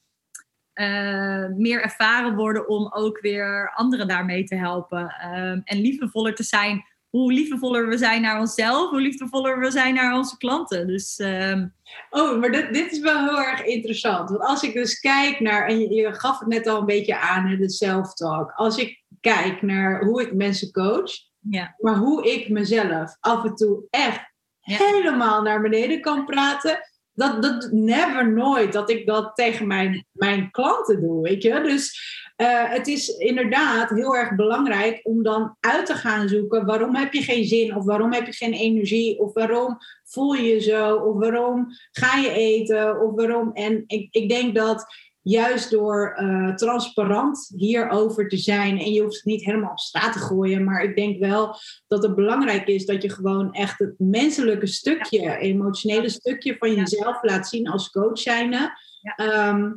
uh, meer ervaren worden om ook weer anderen daarmee te helpen. Um, en liefdevoller te zijn. Hoe liefdevoller we zijn naar onszelf, hoe liefdevoller we zijn naar onze klanten. Dus, um... Oh, maar dit, dit, is wel heel erg interessant. Want als ik dus kijk naar, en je, je gaf het net al een beetje aan, de self-talk. Als ik kijk naar hoe ik mensen coach, ja. maar hoe ik mezelf af en toe echt ja. helemaal naar beneden kan praten dat, dat never nooit dat ik dat tegen mijn, mijn klanten doe, weet je. Dus uh, het is inderdaad heel erg belangrijk om dan uit te gaan zoeken waarom heb je geen zin of waarom heb je geen energie of waarom voel je je zo of waarom ga je eten of waarom. En ik, ik denk dat juist door uh, transparant hierover te zijn. En je hoeft het niet helemaal op straat te gooien. Maar ik denk wel dat het belangrijk is dat je gewoon echt het menselijke stukje, emotionele stukje van jezelf laat zien als coach zijnde. Ehm,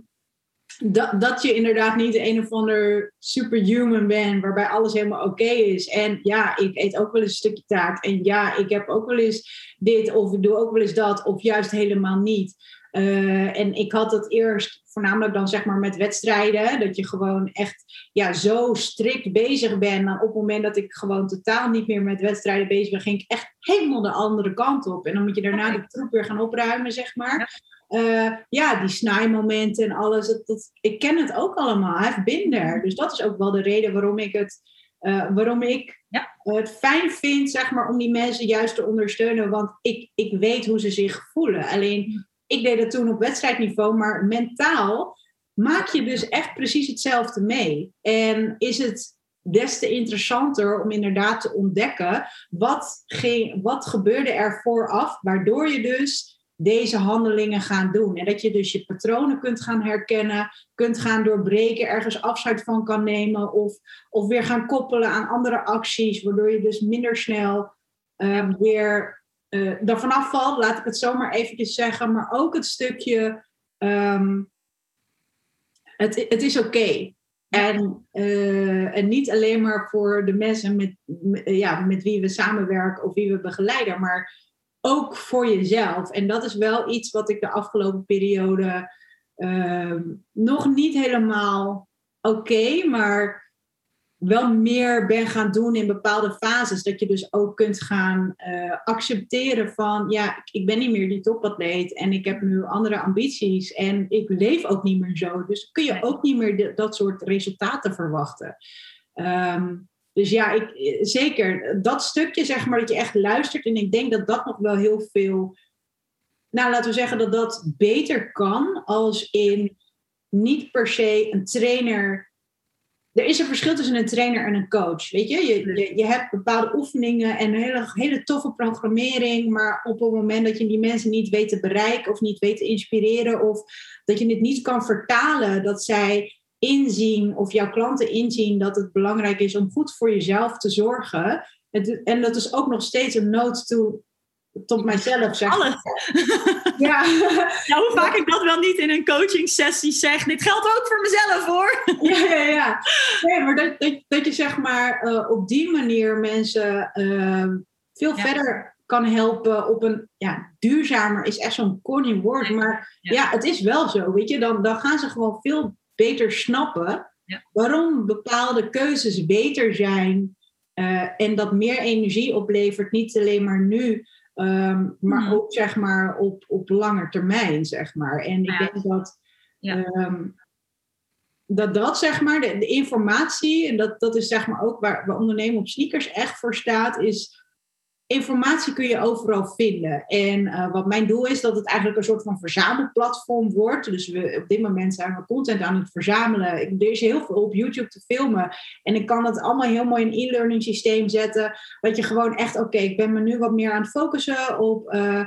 dat, dat je inderdaad niet een of ander superhuman bent waarbij alles helemaal oké is. En ja, ik eet ook wel eens een stukje taart. En ja, ik heb ook wel eens dit of ik doe ook wel eens dat. Of juist helemaal niet. Uh, en ik had het eerst voornamelijk dan zeg maar met wedstrijden. Dat je gewoon echt ja, zo strikt bezig bent. Op het moment dat ik gewoon totaal niet meer met wedstrijden bezig ben, ging ik echt helemaal de andere kant op. En dan moet je daarna de troep weer gaan opruimen, zeg maar. Uh, ja, die snijmomenten en alles. Dat, dat, ik ken het ook allemaal. Hij heeft binder. Dus dat is ook wel de reden waarom ik het. Uh, waarom ik ja. het fijn vind, zeg maar, om die mensen juist te ondersteunen. Want ik, ik weet hoe ze zich voelen. Alleen ik deed dat toen op wedstrijdniveau, maar mentaal maak je dus echt precies hetzelfde mee. En is het des te interessanter om inderdaad te ontdekken wat, ge wat gebeurde er vooraf, waardoor je dus deze handelingen gaat doen. En dat je dus je patronen kunt gaan herkennen, kunt gaan doorbreken, ergens afscheid van kan nemen of, of weer gaan koppelen aan andere acties, waardoor je dus minder snel um, weer uh, ervan afvalt, laat ik het zomaar eventjes zeggen. Maar ook het stukje, ehm, het, het is oké. En, uh, en niet alleen maar voor de mensen met, ja, met wie we samenwerken of wie we begeleiden, maar ook voor jezelf. En dat is wel iets wat ik de afgelopen periode uh, nog niet helemaal oké, maar wel meer ben gaan doen in bepaalde fases. Dat je dus ook kunt gaan uh, accepteren van, ja, ik ben niet meer die topatleet en ik heb nu andere ambities en ik leef ook niet meer zo. Dus kun je ook niet meer dat soort resultaten verwachten. Um, dus ja, ik, zeker dat stukje, zeg maar, dat je echt luistert. En ik denk dat dat nog wel heel veel. Nou, laten we zeggen dat dat beter kan als in niet per se een trainer. Er is een verschil tussen een trainer en een coach. Weet je, je, je, je hebt bepaalde oefeningen en een hele, hele toffe programmering. Maar op het moment dat je die mensen niet weet te bereiken of niet weet te inspireren. Of dat je het niet kan vertalen dat zij inzien of jouw klanten inzien dat het belangrijk is om goed voor jezelf te zorgen. En dat is ook nog steeds een nood toe tot mijzelf, zeg Alles. Ja. Nou, hoe vaak ik dat wel niet in een coaching sessie zeg. Dit geldt ook voor mezelf, hoor. Ja, ja, ja. Nee, maar dat, dat, dat je zeg maar uh, op die manier mensen uh, veel ja. verder kan helpen op een ja, duurzamer is echt zo'n corny woord. Maar ja. ja. het is wel zo, weet je. Dan, dan gaan ze gewoon veel beter snappen ja. waarom bepaalde keuzes beter zijn uh, en dat meer energie oplevert, niet alleen maar nu, um, maar mm. ook zeg maar op, op lange termijn, zeg maar. En ik denk dat, ja. um, dat dat zeg maar, de, de, informatie, en dat, dat is zeg maar ook waar, waar ondernemen op sneakers echt voor staat, is informatie kun je overal vinden. En uh, wat mijn doel is, dat het eigenlijk een soort van verzamelplatform wordt. Dus we, op dit moment zijn we content aan het verzamelen. Ik, er heel veel op YouTube te filmen. En ik kan het allemaal heel mooi in een e-learning systeem zetten. Dat je gewoon echt, oké, ik ben me nu wat meer aan het focussen op uh,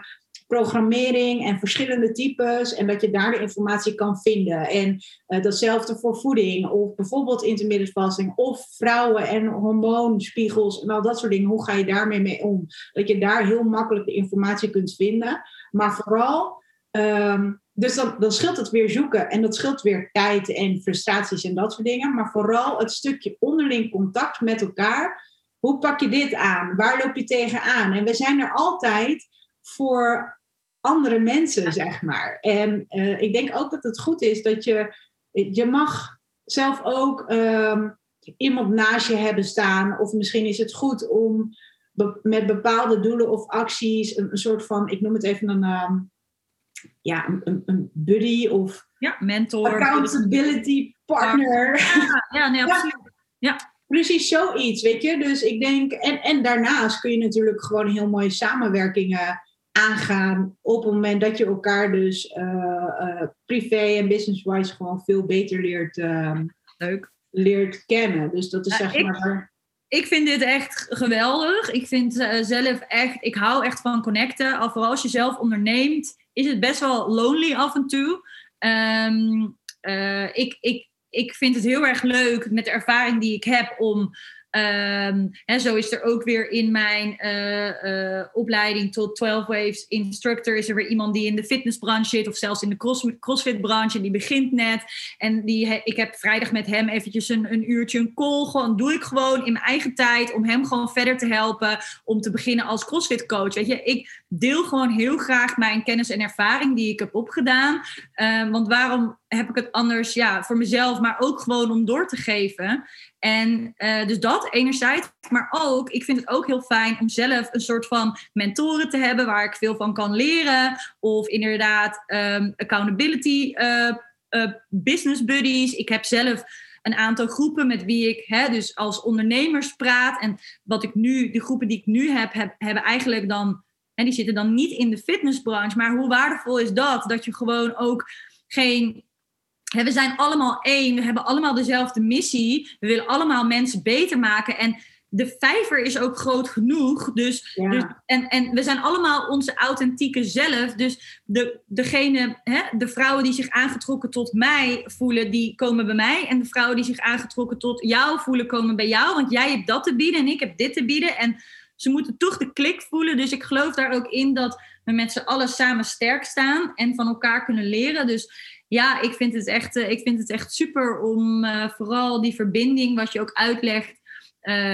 programmering en verschillende types. En dat je daar de informatie kan vinden. En uh, datzelfde voor voeding of bijvoorbeeld intermittent of vrouwen en hormoonspiegels en al dat soort dingen. Hoe ga je daarmee mee om? Dat je daar heel makkelijk de informatie kunt vinden. Maar vooral, um, dus dan, dan scheelt het weer zoeken en dat scheelt weer tijd en frustraties en dat soort dingen. Maar vooral het stukje onderling contact met elkaar. Hoe pak je dit aan? Waar loop je tegenaan? En we zijn er altijd voor andere mensen, zeg maar. En uh, ik denk ook dat het goed is dat je, je mag zelf ook um, iemand naast je hebben staan. Of misschien is het goed om be met bepaalde doelen of acties een, een, soort van, ik noem het even een, um, ja, een, een, buddy of ja, mentor. Accountability partner. Ja, ja nee, absoluut. Ja. Precies zoiets, weet je. Dus ik denk, en, en daarnaast kun je natuurlijk gewoon heel mooie samenwerkingen aangaan op het moment dat je elkaar dus uh, uh, privé en business-wise gewoon veel beter leert, uh, Leuk. leert kennen. Dus dat is zeg ik, maar. Ik vind dit echt geweldig. Ik vind uh, zelf echt, ik hou echt van connecten. Al vooral als je zelf onderneemt, is het best wel lonely af en toe. Um, ik, ik, ik vind het heel erg leuk met de ervaring die ik heb om En zo is er ook weer in mijn uh, uh, opleiding tot 12 Waves instructor is er weer iemand die in de fitnessbranche zit of zelfs in de cross, crossfit branche die begint net. En die ik heb vrijdag met hem eventjes een, een uurtje een call. Gewoon doe ik gewoon in mijn eigen tijd om hem gewoon verder te helpen om te beginnen als crossfit coach weet je ik deel gewoon heel graag mijn kennis en ervaring die ik heb opgedaan uh, want waarom heb ik het anders ja voor mezelf maar ook gewoon om door te geven en uh, dus dat enerzijds, maar ook, ik vind het ook heel fijn om zelf een soort van mentoren te hebben waar ik veel van kan leren. Of inderdaad um, accountability uh, business buddies. Ik heb zelf een aantal groepen met wie ik hè, dus als ondernemers praat. En wat ik nu, de groepen die ik nu heb hebben eigenlijk dan, en die zitten dan niet in de fitnessbranche. Maar hoe waardevol is dat? Dat je gewoon ook geen we zijn allemaal één, we hebben allemaal dezelfde missie. We willen allemaal mensen beter maken. En de vijver is ook groot genoeg. Dus, ja. dus, en, en we zijn allemaal onze authentieke zelf. Dus de, degene, hè, de vrouwen die zich aangetrokken tot mij voelen, die komen bij mij. En de vrouwen die zich aangetrokken tot jou voelen, komen bij jou. Want jij hebt dat te bieden en ik heb dit te bieden. En ze moeten toch de klik voelen. Dus ik geloof daar ook in dat we met z'n allen samen sterk staan en van elkaar kunnen leren. Dus ja, ik vind het echt, ik vind het echt super om vooral die verbinding, wat je ook uitlegt.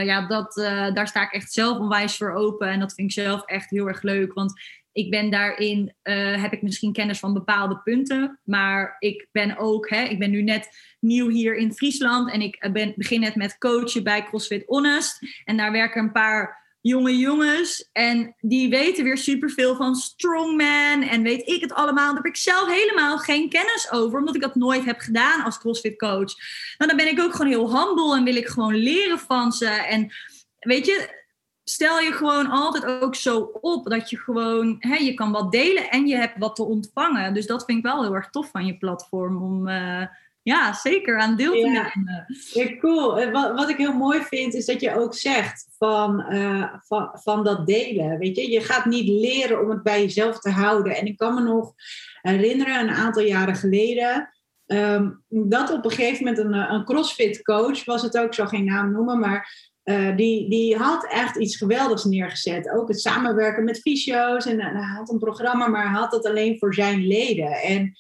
ja, dat, daar sta ik echt zelf onwijs voor open. En dat vind ik zelf echt heel erg leuk. Want ik ben daarin, heb ik misschien kennis van bepaalde punten. Maar ik ben ook, hè, ik ben nu net nieuw hier in Friesland. En ik eh, ben, begin net met coachen bij CrossFit Honest. En daar werken een paar jonge jongens. En die weten weer superveel van strongman. En weet ik het allemaal. Daar heb ik zelf helemaal geen kennis over. Omdat ik dat nooit heb gedaan als CrossFit coach. Nou, dan ben ik ook gewoon heel humble. En wil ik gewoon leren van ze. En weet je, stel je gewoon altijd ook zo op dat je gewoon, hè, je kan wat delen en je hebt wat te ontvangen. Dus dat vind ik wel heel erg tof van je platform om, uh, ja, zeker aan deel te nemen. Ja, cool. Eh, wat, wat ik heel mooi vind is dat je ook zegt van, uh, van, van dat delen. Weet je, je gaat niet leren om het bij jezelf te houden. En ik kan me nog herinneren, een aantal jaren geleden. Um, dat op een gegeven moment een, een CrossFit coach was het ook, ik zal geen naam noemen, maar uh, die, die had echt iets geweldigs neergezet. Ook het samenwerken met fysio's. En uh, hij had een programma, maar hij had dat alleen voor zijn leden. En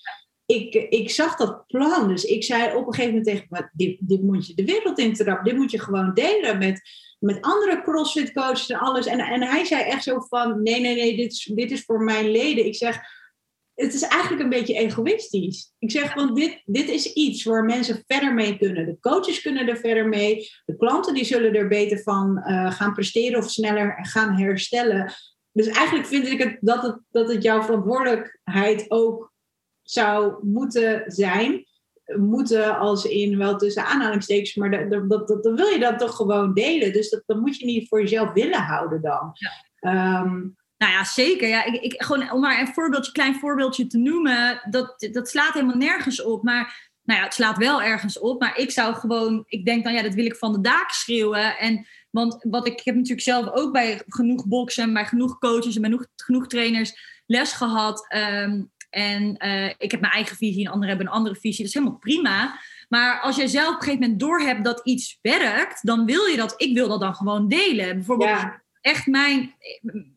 ik, ik zag dat plan. Dus ik zei op een gegeven moment tegen hem: dit, dit moet je de wereld intrappen. Dit moet je gewoon delen met, met andere CrossFit coaches en alles. En, en hij zei echt zo van: nee, nee, nee, dit is, dit is voor mijn leden. Ik zeg het is eigenlijk een beetje egoïstisch. Ik zeg, want dit, dit is iets waar mensen verder mee kunnen. De coaches kunnen er verder mee. De klanten die zullen er beter van uh, gaan presteren of sneller gaan herstellen. Dus eigenlijk vind ik het dat, het dat het jouw verantwoordelijkheid ook zou moeten zijn. Moeten als in wel tussen aanhalingstekens, maar dat, dat, dat, dan wil je dat toch gewoon delen. Dus dat, dat moet je niet voor jezelf willen houden dan. Ja. Um, nou ja, zeker. Ja, ik, ik, gewoon, om maar een voorbeeldje, klein voorbeeldje te noemen, dat, dat slaat helemaal nergens op. Maar nou ja, het slaat wel ergens op. Maar ik zou gewoon, ik denk dan, ja, dat wil ik van de daken schreeuwen. En, want wat ik, ik heb natuurlijk zelf ook bij genoeg boksen, bij genoeg coaches en bij genoeg, genoeg trainers les gehad. Ehm, en uh, ik heb mijn eigen visie en anderen hebben een andere visie. Dat is helemaal prima. Maar als jij zelf op een gegeven moment doorhebt dat iets werkt, dan wil je dat, ik wil dat dan gewoon delen. Bijvoorbeeld, ja echt mijn,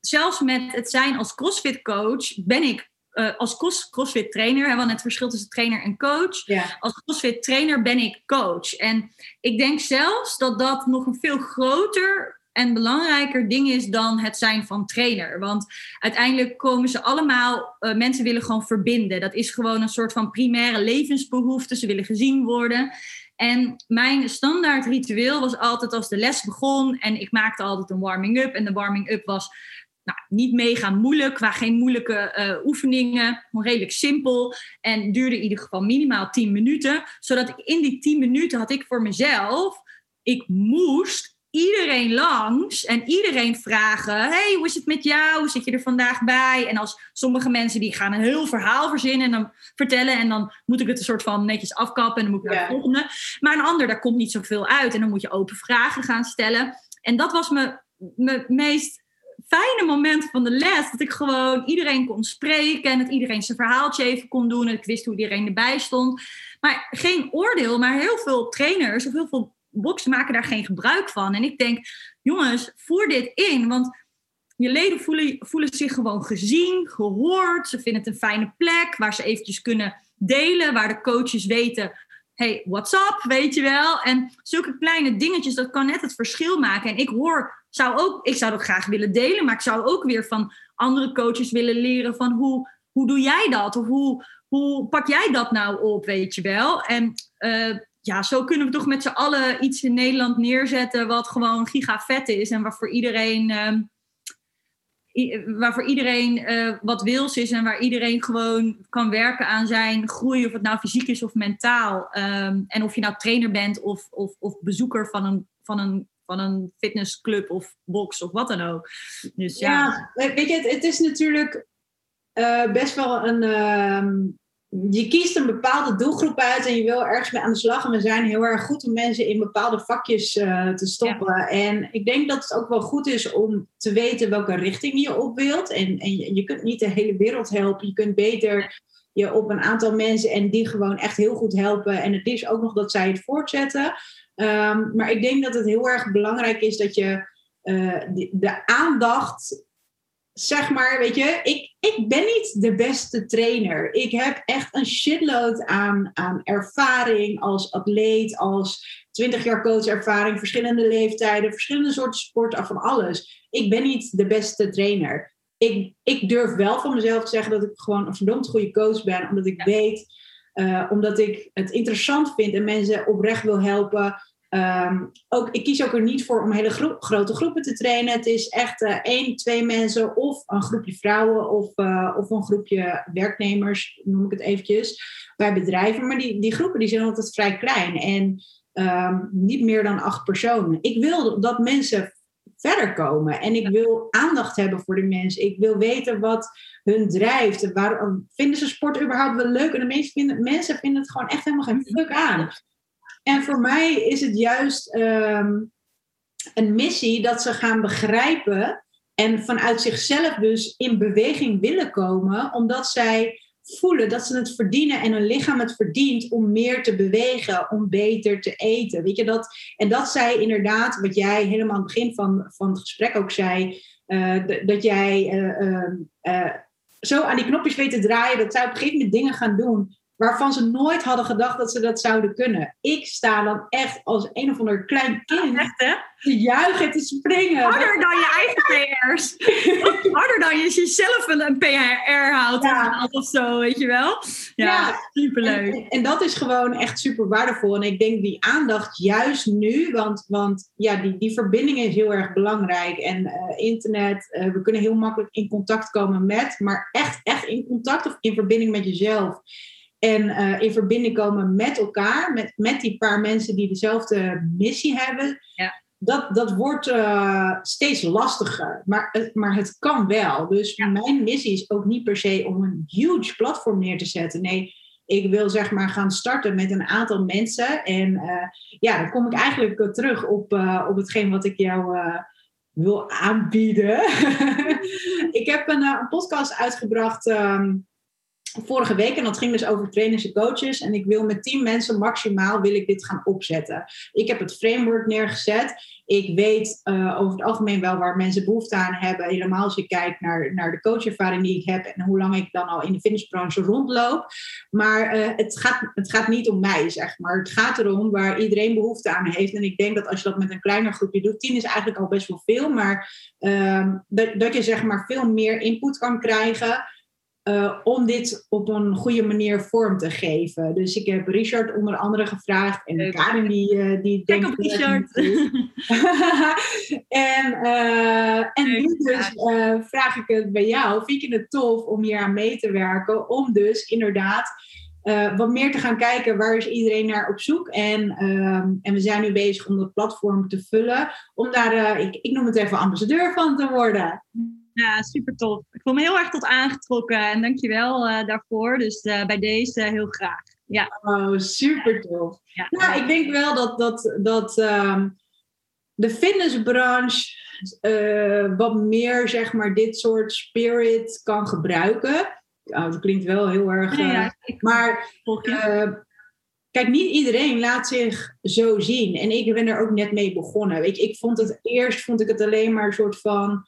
zelfs met het zijn als CrossFit coach, ben ik uh, als CrossFit trainer, hè, want het verschil tussen trainer en coach. Als CrossFit trainer ben ik coach. En ik denk zelfs dat dat nog een veel groter en belangrijker ding is dan het zijn van trainer. Want uiteindelijk komen ze allemaal, uh, mensen willen gewoon verbinden. Dat is gewoon een soort van primaire levensbehoefte. Ze willen gezien worden. En mijn standaard ritueel was altijd als de les begon en ik maakte altijd een warming-up. En de warming-up was nou, niet mega moeilijk, qua geen moeilijke uh, oefeningen, maar redelijk simpel. En duurde in ieder geval minimaal 10 minuten. Zodat ik in die 10 minuten had ik voor mezelf, ik moest iedereen langs en iedereen vragen: Hey, hoe is het met jou? Hoe zit je er vandaag bij? En als sommige mensen die gaan een heel verhaal verzinnen en dan vertellen, en dan moet ik het een soort van netjes afkappen en dan moet ik naar de volgende. Maar een ander, daar komt niet zoveel uit en dan moet je open vragen gaan stellen. En dat was mijn, mijn meest fijne moment van de les. Dat ik gewoon iedereen kon spreken en dat iedereen zijn verhaaltje even kon doen. En ik wist hoe iedereen erbij stond. Maar geen oordeel, maar heel veel trainers of heel veel boksen maken daar geen gebruik van. En ik denk, jongens, voer dit in. Want je leden voelen, voelen zich gewoon gezien, gehoord. Ze vinden het een fijne plek waar ze eventjes kunnen delen. Waar de coaches weten, hey, what's up, weet je wel. En zulke kleine dingetjes, dat kan net het verschil maken. En ik hoor, zou ook, ik zou dat graag willen delen. Maar ik zou ook weer van andere coaches willen leren van hoe, hoe doe jij dat? Of hoe, hoe pak jij dat nou op, weet je wel? En uh, ja, zo kunnen we toch met z'n allen iets in Nederland neerzetten wat gewoon giga vet is en waarvoor iedereen, uh, waarvoor iedereen uh, wat wils is en waar iedereen gewoon kan werken aan zijn groei, of het nou fysiek is of mentaal. Um, en of je nou trainer bent of, of, of bezoeker van een, van een van een fitnessclub of box of wat dan ook. Dus, ja. ja weet je, het, is natuurlijk uh, best wel een, uh, je kiest een bepaalde doelgroep uit en je wil ergens mee aan de slag. En we zijn heel erg goed om mensen in bepaalde vakjes uh, te stoppen. En ik denk dat het ook wel goed is om te weten welke richting je op wilt. En, en je, je, kunt niet de hele wereld helpen. Je kunt beter je op een aantal mensen en die gewoon echt heel goed helpen. En het is ook nog dat zij het voortzetten. Um, maar ik denk dat het heel erg belangrijk is dat je de aandacht zeg maar, weet je, ik, ik ben niet de beste trainer. Ik heb echt een shitload aan, aan ervaring als atleet, als 20 jaar coachervaring, verschillende leeftijden, verschillende soorten sporten, van alles. Ik ben niet de beste trainer. Ik, ik durf wel van mezelf te zeggen dat ik gewoon een verdomd goede coach ben, omdat ik weet, uh, omdat ik het interessant vind en mensen oprecht wil helpen. Ehm, ook, ik kies ook er niet voor om hele grote groepen te trainen. Het is echt uh, één, twee mensen of een groepje vrouwen of, uh, of een groepje werknemers, noem ik het eventjes, bij bedrijven. Maar die, die groepen die zijn altijd vrij klein en um, niet meer dan acht personen. Ik wil dat mensen verder komen en ik wil aandacht hebben voor de mensen. Ik wil weten wat hun drijft. Waarom vinden ze sport überhaupt wel leuk? En de meeste vinden, mensen vinden het gewoon echt helemaal geen fuck aan. En voor mij is het juist ehm, een missie dat ze gaan begrijpen en vanuit zichzelf dus in beweging willen komen, omdat zij voelen dat ze het verdienen en hun lichaam het verdient om meer te bewegen, om beter te eten. Weet je dat? En dat zij inderdaad, wat jij helemaal aan het begin van, van het gesprek ook zei, uh, dat jij uh, zo aan die knopjes weet te draaien, dat zij op een gegeven moment dingen gaan doen waarvan ze nooit hadden gedacht dat ze dat zouden kunnen. Ik sta dan echt als een of ander klein kind echt, hè? te juichen, te springen. Harder dan je eigen PR's. Harder dan je jezelf een, een PR houdt ja. of zo, weet je wel. Ja, ja. superleuk. En, en, dat is gewoon echt super waardevol. En ik denk die aandacht juist nu, want, want ja, die, die verbinding is heel erg belangrijk. En uh, internet, uh, we kunnen heel makkelijk in contact komen met, maar echt, echt in contact of in verbinding met jezelf. En uh, in verbinding komen met elkaar, met, met die paar mensen die dezelfde missie hebben. Ja. Dat, dat wordt uh, steeds lastiger. Maar, maar het kan wel. Dus mijn missie is ook niet per se om een huge platform neer te zetten. Nee, ik wil zeg maar gaan starten met een aantal mensen. En uh, ja, dan kom ik eigenlijk terug op, op hetgeen wat ik jou wil aanbieden. ik heb een, een podcast uitgebracht. Um, vorige week. En dat ging dus over trainers en coaches. En ik wil met tien mensen maximaal wil ik dit gaan opzetten. Ik heb het framework neergezet. Ik weet uh, over het algemeen wel waar mensen behoefte aan hebben. Helemaal als je kijkt naar, naar de coachervaring die ik heb. En hoe lang ik dan al in de fitnessbranche rondloop. Maar uh, het, gaat, het gaat niet om mij, zeg maar. Het gaat erom waar iedereen behoefte aan heeft. En ik denk dat als je dat met een kleiner groepje doet. Tien is eigenlijk al best wel veel. Maar uh, dat, dat je zeg maar veel meer input kan krijgen. Uh, om dit op een goede manier vorm te geven. Dus ik heb Richard onder andere gevraagd en Leuk. Karin die, uh, die Kijk denkt... op Richard! en uh, en nu dus vraag ik het bij jou. Vind je het tof om hier aan mee te werken? Om dus inderdaad wat meer te gaan kijken waar is iedereen naar op zoek. En, ehm, en we zijn nu bezig om dat platform te vullen. Om daar, ik, ik noem het even ambassadeur van te worden. Ja, super tof. Ik voel me heel erg tot aangetrokken en dankjewel uh, daarvoor. Dus uh, bij deze heel graag. Ja. Oh, super tof. Ja. Nou, ik denk wel dat, dat, dat um, de fitnessbranche uh, wat meer, zeg maar, dit soort spirit kan gebruiken. Oh, dat klinkt wel heel erg. Ja, maar kijk, niet iedereen laat zich zo zien. En ik ben er ook net mee begonnen. Weet je, ik vond het eerst vond ik het alleen maar een soort van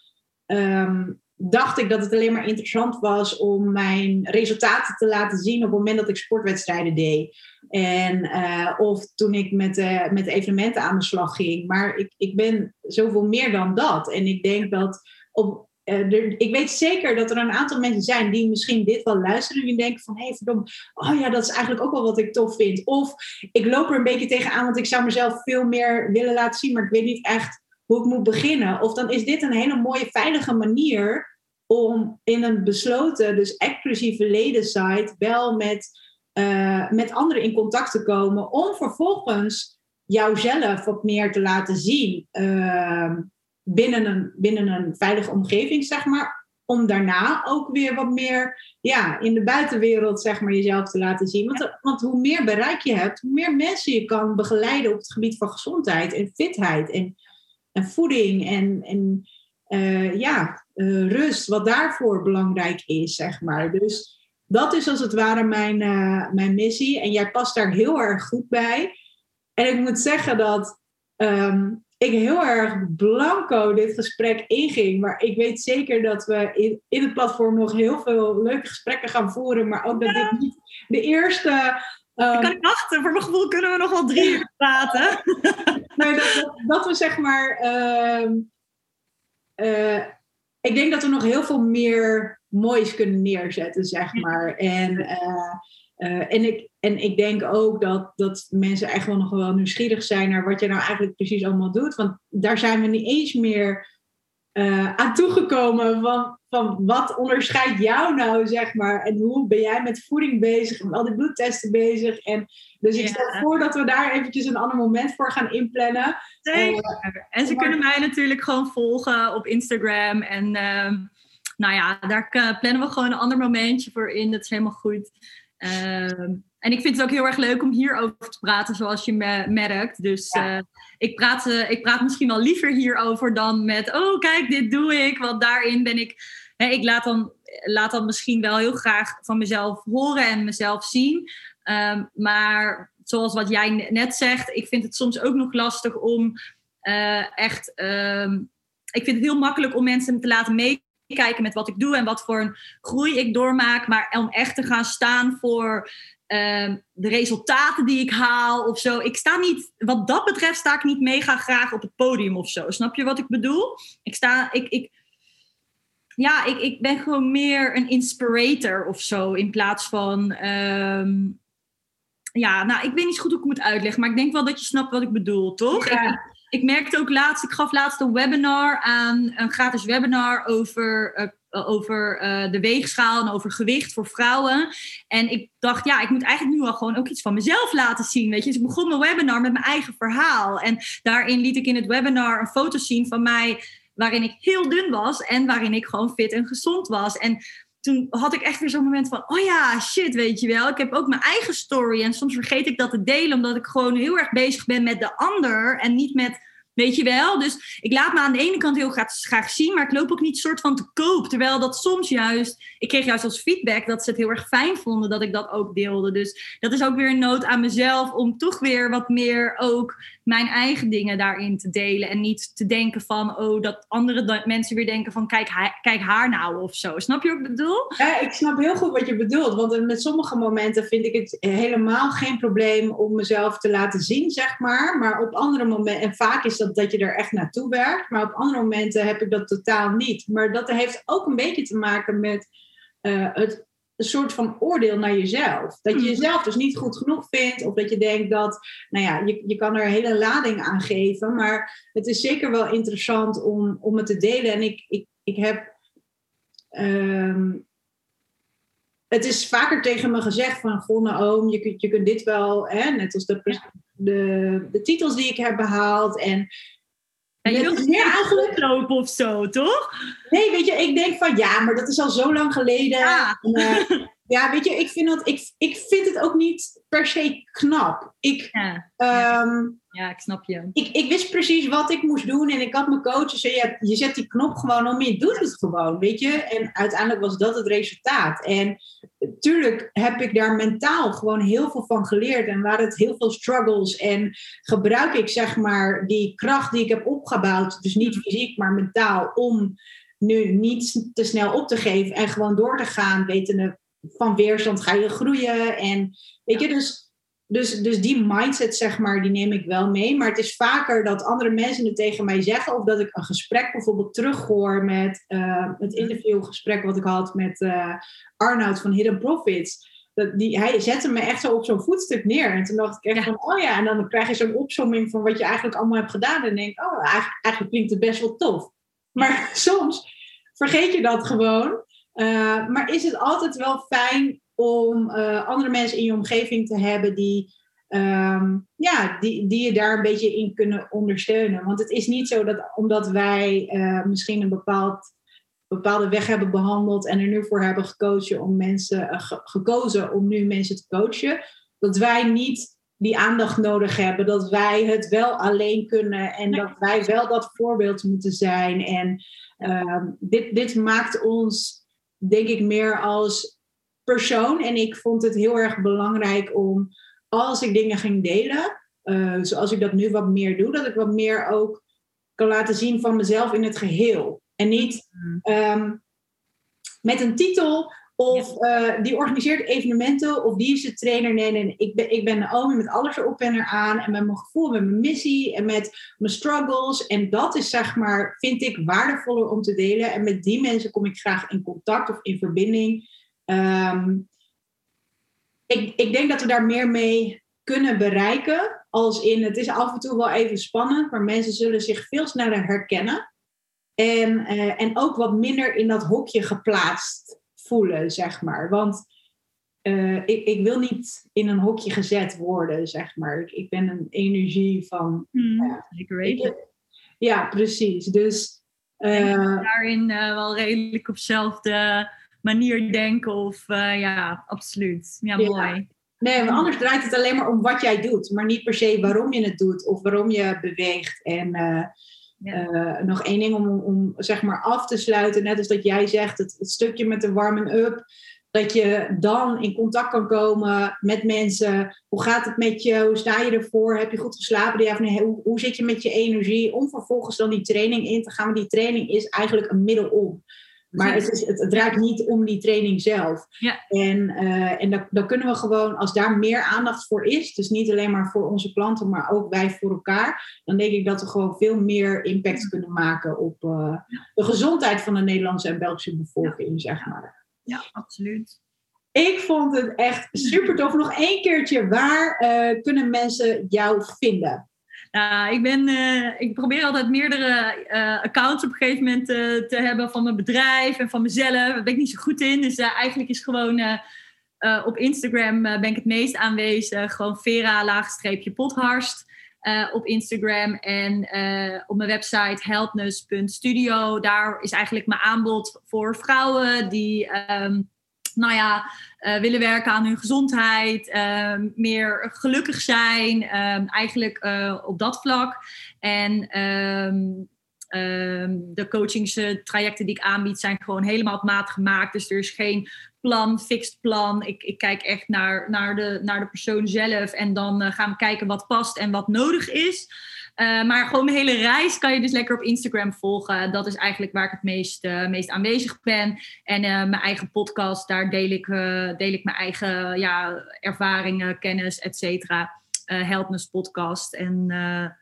um, dacht ik dat het alleen maar interessant was om mijn resultaten te laten zien op het moment dat ik sportwedstrijden deed. En, uh, of toen ik met, uh, met evenementen aan de slag ging. Maar ik, ik ben zoveel meer dan dat. En ik denk dat op, er, ik weet zeker dat er een aantal mensen zijn die misschien dit wel luisteren en die denken van, hé hey, verdomme, oh ja, dat is eigenlijk ook wel wat ik tof vind. Of ik loop er een beetje tegenaan, want ik zou mezelf veel meer willen laten zien, maar ik weet niet echt hoe ik moet beginnen. Of dan is dit een hele mooie, veilige manier om in een besloten, dus exclusieve ledensite wel met, uh, met anderen in contact te komen. Om vervolgens jouzelf wat meer te laten zien uh, binnen, een, binnen een veilige omgeving, zeg maar. Om daarna ook weer wat meer ja, in de buitenwereld zeg maar, jezelf te laten zien. Want, want hoe meer bereik je hebt, hoe meer mensen je kan begeleiden op het gebied van gezondheid en fitheid. En en voeding en, en uh, ja, uh, rust, wat daarvoor belangrijk is, zeg maar. Dus dat is als het ware mijn, uh, mijn missie. En jij past daar heel erg goed bij. En ik moet zeggen dat um, ik heel erg blanco dit gesprek inging. Maar ik weet zeker dat we in, in het platform nog heel veel leuke gesprekken gaan voeren. Maar ook dat dit niet de eerste Um, kan ik wachten. Voor mijn gevoel kunnen we nog wel drie uur praten. maar dat, dat, we zeg maar. Uh, uh, ik denk dat we nog heel veel meer moois kunnen neerzetten, zeg maar. En, uh, en, ik, en ik denk ook dat, dat mensen echt wel nog wel nieuwsgierig zijn naar wat je nou eigenlijk precies allemaal doet. Want daar zijn we niet eens meer aan toegekomen van van wat onderscheidt jou nou, zeg maar, en hoe ben jij met voeding bezig en al die bloedtesten bezig. En, dus ik stel voor dat we daar eventjes een ander moment voor gaan inplannen. Zeker. Uh, en ze kunnen mij natuurlijk gewoon volgen op Instagram. En uh, nou ja, daar plannen we gewoon een ander momentje voor in. Dat is helemaal goed. Uh, en ik vind het ook heel erg leuk om hierover te praten, zoals je me merkt. Dus ja. uh, ik, praat, uh, ik praat misschien wel liever hierover dan met, oh kijk, dit doe ik. Want daarin ben ik ik laat dan, laat dan misschien wel heel graag van mezelf horen en mezelf zien. Um, maar zoals wat jij net zegt, ik vind het soms ook nog lastig om uh, echt. Um, ik vind het heel makkelijk om mensen te laten meekijken met wat ik doe en wat voor een groei ik doormaak. Maar om echt te gaan staan voor uh, de resultaten die ik haal of zo. Ik sta niet, wat dat betreft, sta ik niet mega graag op het podium of zo. Snap je wat ik bedoel? Ik sta, ik, ik, ja, ik, ik ben gewoon meer een inspirator of zo. In plaats van. Um, ja, nou, ik weet niet goed hoe ik het moet uitleggen. Maar ik denk wel dat je snapt wat ik bedoel, toch? Ja. Ik, ik, merkte ook laatst, ik gaf laatst een webinar aan, een gratis webinar over, uh, over uh, de weegschaal en over gewicht voor vrouwen. En ik dacht, ja, ik moet eigenlijk nu al gewoon ook iets van mezelf laten zien. Weet je, dus ik begon mijn webinar met mijn eigen verhaal. En daarin liet ik in het webinar een foto zien van mij waarin ik heel dun was en waarin ik gewoon fit en gezond was. En toen had ik echt weer zo'n moment van, oh ja, shit, weet je wel. Ik heb ook mijn eigen story en soms vergeet ik dat te delen, omdat ik gewoon heel erg bezig ben met de ander en niet met Weet je wel? Dus ik laat me aan de ene kant heel graag, graag zien, maar ik loop ook niet soort van te koop. Terwijl dat soms juist, ik kreeg juist als feedback dat ze het heel erg fijn vonden dat ik dat ook deelde. Dus dat is ook weer een nood aan mezelf om toch weer wat meer ook mijn eigen dingen daarin te delen. En niet te denken van, oh, dat andere mensen weer denken van, kijk, kijk haar nou of zo. Snap je wat ik bedoel? Ja, ik snap heel goed wat je bedoelt. Want met sommige momenten vind ik het helemaal geen probleem om mezelf te laten zien, zeg maar. Maar op andere momenten, en vaak is dat, dat je er echt naartoe werkt. Maar op andere momenten heb ik dat totaal niet. Maar dat heeft ook een beetje te maken met uh, het een soort van oordeel naar jezelf. Dat je mhm. jezelf dus niet goed genoeg vindt. Of dat je denkt dat, nou ja, je, je kan er een hele lading aan geven. Maar het is zeker wel interessant om, om het te delen. En ik, ik, ik heb. Um, het is vaker tegen me gezegd van, goh, nou, oom, je kunt, je kunt dit wel, hè, net als de, de, de titels die ik heb behaald. En en je wilt meer eigenlijk lopen of zo, toch? Nee, weet je, ik denk van ja, maar dat is al zo lang geleden. Ja, en, uh, ja weet je, ik vind, dat, ik, ik vind het ook niet per se knap. Ik, ja. Um, ja, ik snap je. Ik, ik wist precies wat ik moest doen en ik had mijn coaches en je, je zet die knop gewoon om, je doet het gewoon, weet je. En uiteindelijk was dat het resultaat. En tuurlijk heb ik daar mentaal gewoon heel veel van geleerd en waren het heel veel struggles. En gebruik ik zeg maar die kracht die ik heb opgebouwd, dus niet fysiek, maar mentaal, om nu niet te snel op te geven en gewoon door te gaan, wetende van weerstand ga je groeien. En weet je, dus dus, dus die mindset, zeg maar, die neem ik wel mee. Maar het is vaker dat andere mensen het tegen mij zeggen. Of dat ik een gesprek bijvoorbeeld terughoor met uh, het interviewgesprek wat ik had met uh, Arnoud van Hidden Profits. Dat die, hij zette me echt zo op zo'n voetstuk neer. En toen dacht ik echt van, oh ja. En dan krijg je zo'n opzomming van wat je eigenlijk allemaal hebt gedaan. En denk ik, oh, eigenlijk, eigenlijk klinkt het best wel tof. Maar soms vergeet je dat gewoon. Uh, maar is het altijd wel fijn om uh, andere mensen in je omgeving te hebben die, um, ja, die, die je daar een beetje in kunnen ondersteunen. Want het is niet zo dat omdat wij uh, misschien een bepaald, bepaalde weg hebben behandeld en er nu voor hebben gekozen om mensen, gekozen om nu mensen te coachen, dat wij niet die aandacht nodig hebben, dat wij het wel alleen kunnen en dat wij wel dat voorbeeld moeten zijn. En uh, dit, dit maakt ons, denk ik, meer als persoon. En ik vond het heel erg belangrijk om, als ik dingen ging delen, uh, zoals ik dat nu wat meer doe, dat ik wat meer ook kan laten zien van mezelf in het geheel. En niet Mm. ehm, met een titel of eh, die organiseert evenementen of die is de trainer. Nee, nee, nee. Ik ben, ik ben Naomi met alles erop en eraan en met mijn gevoel, met mijn missie en met mijn struggles. En dat is zeg maar, vind ik waardevoller om te delen. En met die mensen kom ik graag in contact of in verbinding. Ehm, ik, ik denk dat we daar meer mee kunnen bereiken. Als in, het is af en toe wel even spannend, maar mensen zullen zich veel sneller herkennen. En, eh, en ook wat minder in dat hokje geplaatst voelen, zeg maar. Want eh, ik, ik wil niet in een hokje gezet worden, zeg maar. Ik, ik ben een energie van. Mm, Ja. Weten. Ja, precies. Dus. eh, Daarin eh, wel redelijk op dezelfde manier denken. Of ja, absoluut. Ja, Ja. mooi. Nee, want anders draait het alleen maar om wat jij doet, maar niet per se waarom je het doet of waarom je beweegt. En Eh, nog één ding om, om zeg maar af te sluiten, net als dat jij zegt, het, stukje met de warming-up, dat je dan in contact kan komen met mensen. Hoe gaat het met je? Hoe sta je ervoor? Heb je goed geslapen? Hoe, hoe zit je met je energie? Om vervolgens dan die training in te gaan. Want die training is eigenlijk een middel om. Maar het, is, het, het draait niet om die training zelf. Ja. En, eh, en dan, dan kunnen we gewoon, als daar meer aandacht voor is, dus niet alleen maar voor onze klanten, maar ook wij voor elkaar, dan denk ik dat we gewoon veel meer impact kunnen maken op eh, de gezondheid van de Nederlandse en Belgische bevolking, zeg maar. ja, absoluut. Ik vond het echt super tof. Nog één keertje, waar eh, kunnen mensen jou vinden? Nou, ik, ben, eh, ik probeer altijd meerdere eh, accounts op een gegeven moment te hebben van mijn bedrijf en van mezelf. Daar ben ik niet zo goed in. Dus eigenlijk is gewoon op Instagram ben ik het meest aanwezig. Gewoon Vera-potharst eh, op Instagram. En op mijn website helpness.studio. Daar is eigenlijk mijn aanbod voor vrouwen die... ehm, nou ja, eh, willen werken aan hun gezondheid, ehm, meer gelukkig zijn, ehm, eigenlijk eh, op dat vlak. En ehm, de coachingstrajecten die ik aanbied zijn gewoon helemaal op maat gemaakt. Dus er is geen plan, fixed plan. Ik, ik kijk echt naar, naar, de, naar de persoon zelf en dan eh, gaan we kijken wat past en wat nodig is. Uh, maar gewoon mijn hele reis kan je dus lekker op Instagram volgen. Dat is eigenlijk waar ik het meest, uh, meest aanwezig ben. En uh, mijn eigen podcast, daar deel ik, deel ik mijn eigen ja, ervaringen, kennis, et cetera. Helpness podcast. En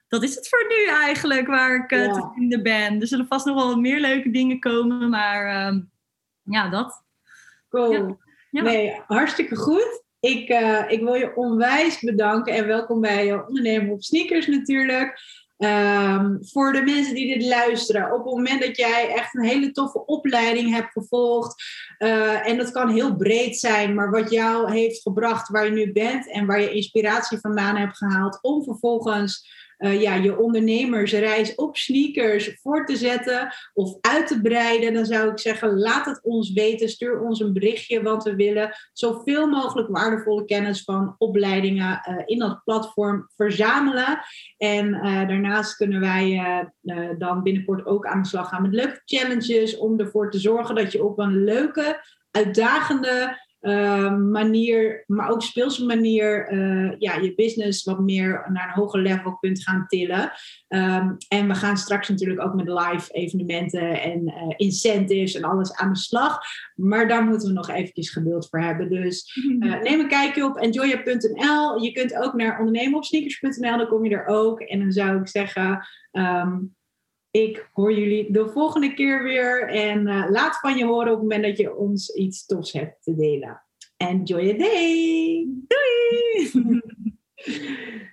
dat is het voor nu eigenlijk, waar ik ja. te vinden ben. Er zullen vast nog wel meer leuke dingen komen, maar ja, dat. Cool. Ja. Ja. Nee, hartstikke goed. Ik, uh, ik wil je onwijs bedanken en welkom bij Ondernemen op Sneakers natuurlijk. Um, voor de mensen die dit luisteren, op het moment dat jij echt een hele toffe opleiding hebt gevolgd, uh, en dat kan heel breed zijn, maar wat jou heeft gebracht waar je nu bent en waar je inspiratie vandaan hebt gehaald, om vervolgens uh, ja, je ondernemersreis op sneakers voor te zetten of uit te breiden, dan zou ik zeggen, laat het ons weten. Stuur ons een berichtje, want we willen zoveel mogelijk waardevolle kennis van opleidingen uh, in dat platform verzamelen. En uh, daarnaast kunnen wij dan binnenkort ook aan de slag gaan met leuke challenges om ervoor te zorgen dat je op een leuke, uitdagende uh, manier, maar ook speelse manier, uh, ja, je business wat meer naar een hoger level kunt gaan tillen. Um, en we gaan straks natuurlijk ook met live evenementen en uh, incentives en alles aan de slag. Maar daar moeten we nog eventjes geduld voor hebben. Dus neem een kijkje op enjoyer.nl. Je kunt ook naar ondernemenopsneakers.nl, dan kom je er ook. En dan zou ik zeggen... Um, ik hoor jullie de volgende keer weer. En uh, laat van je horen op het moment dat je ons iets tofs hebt te delen. Enjoy your day! Doei!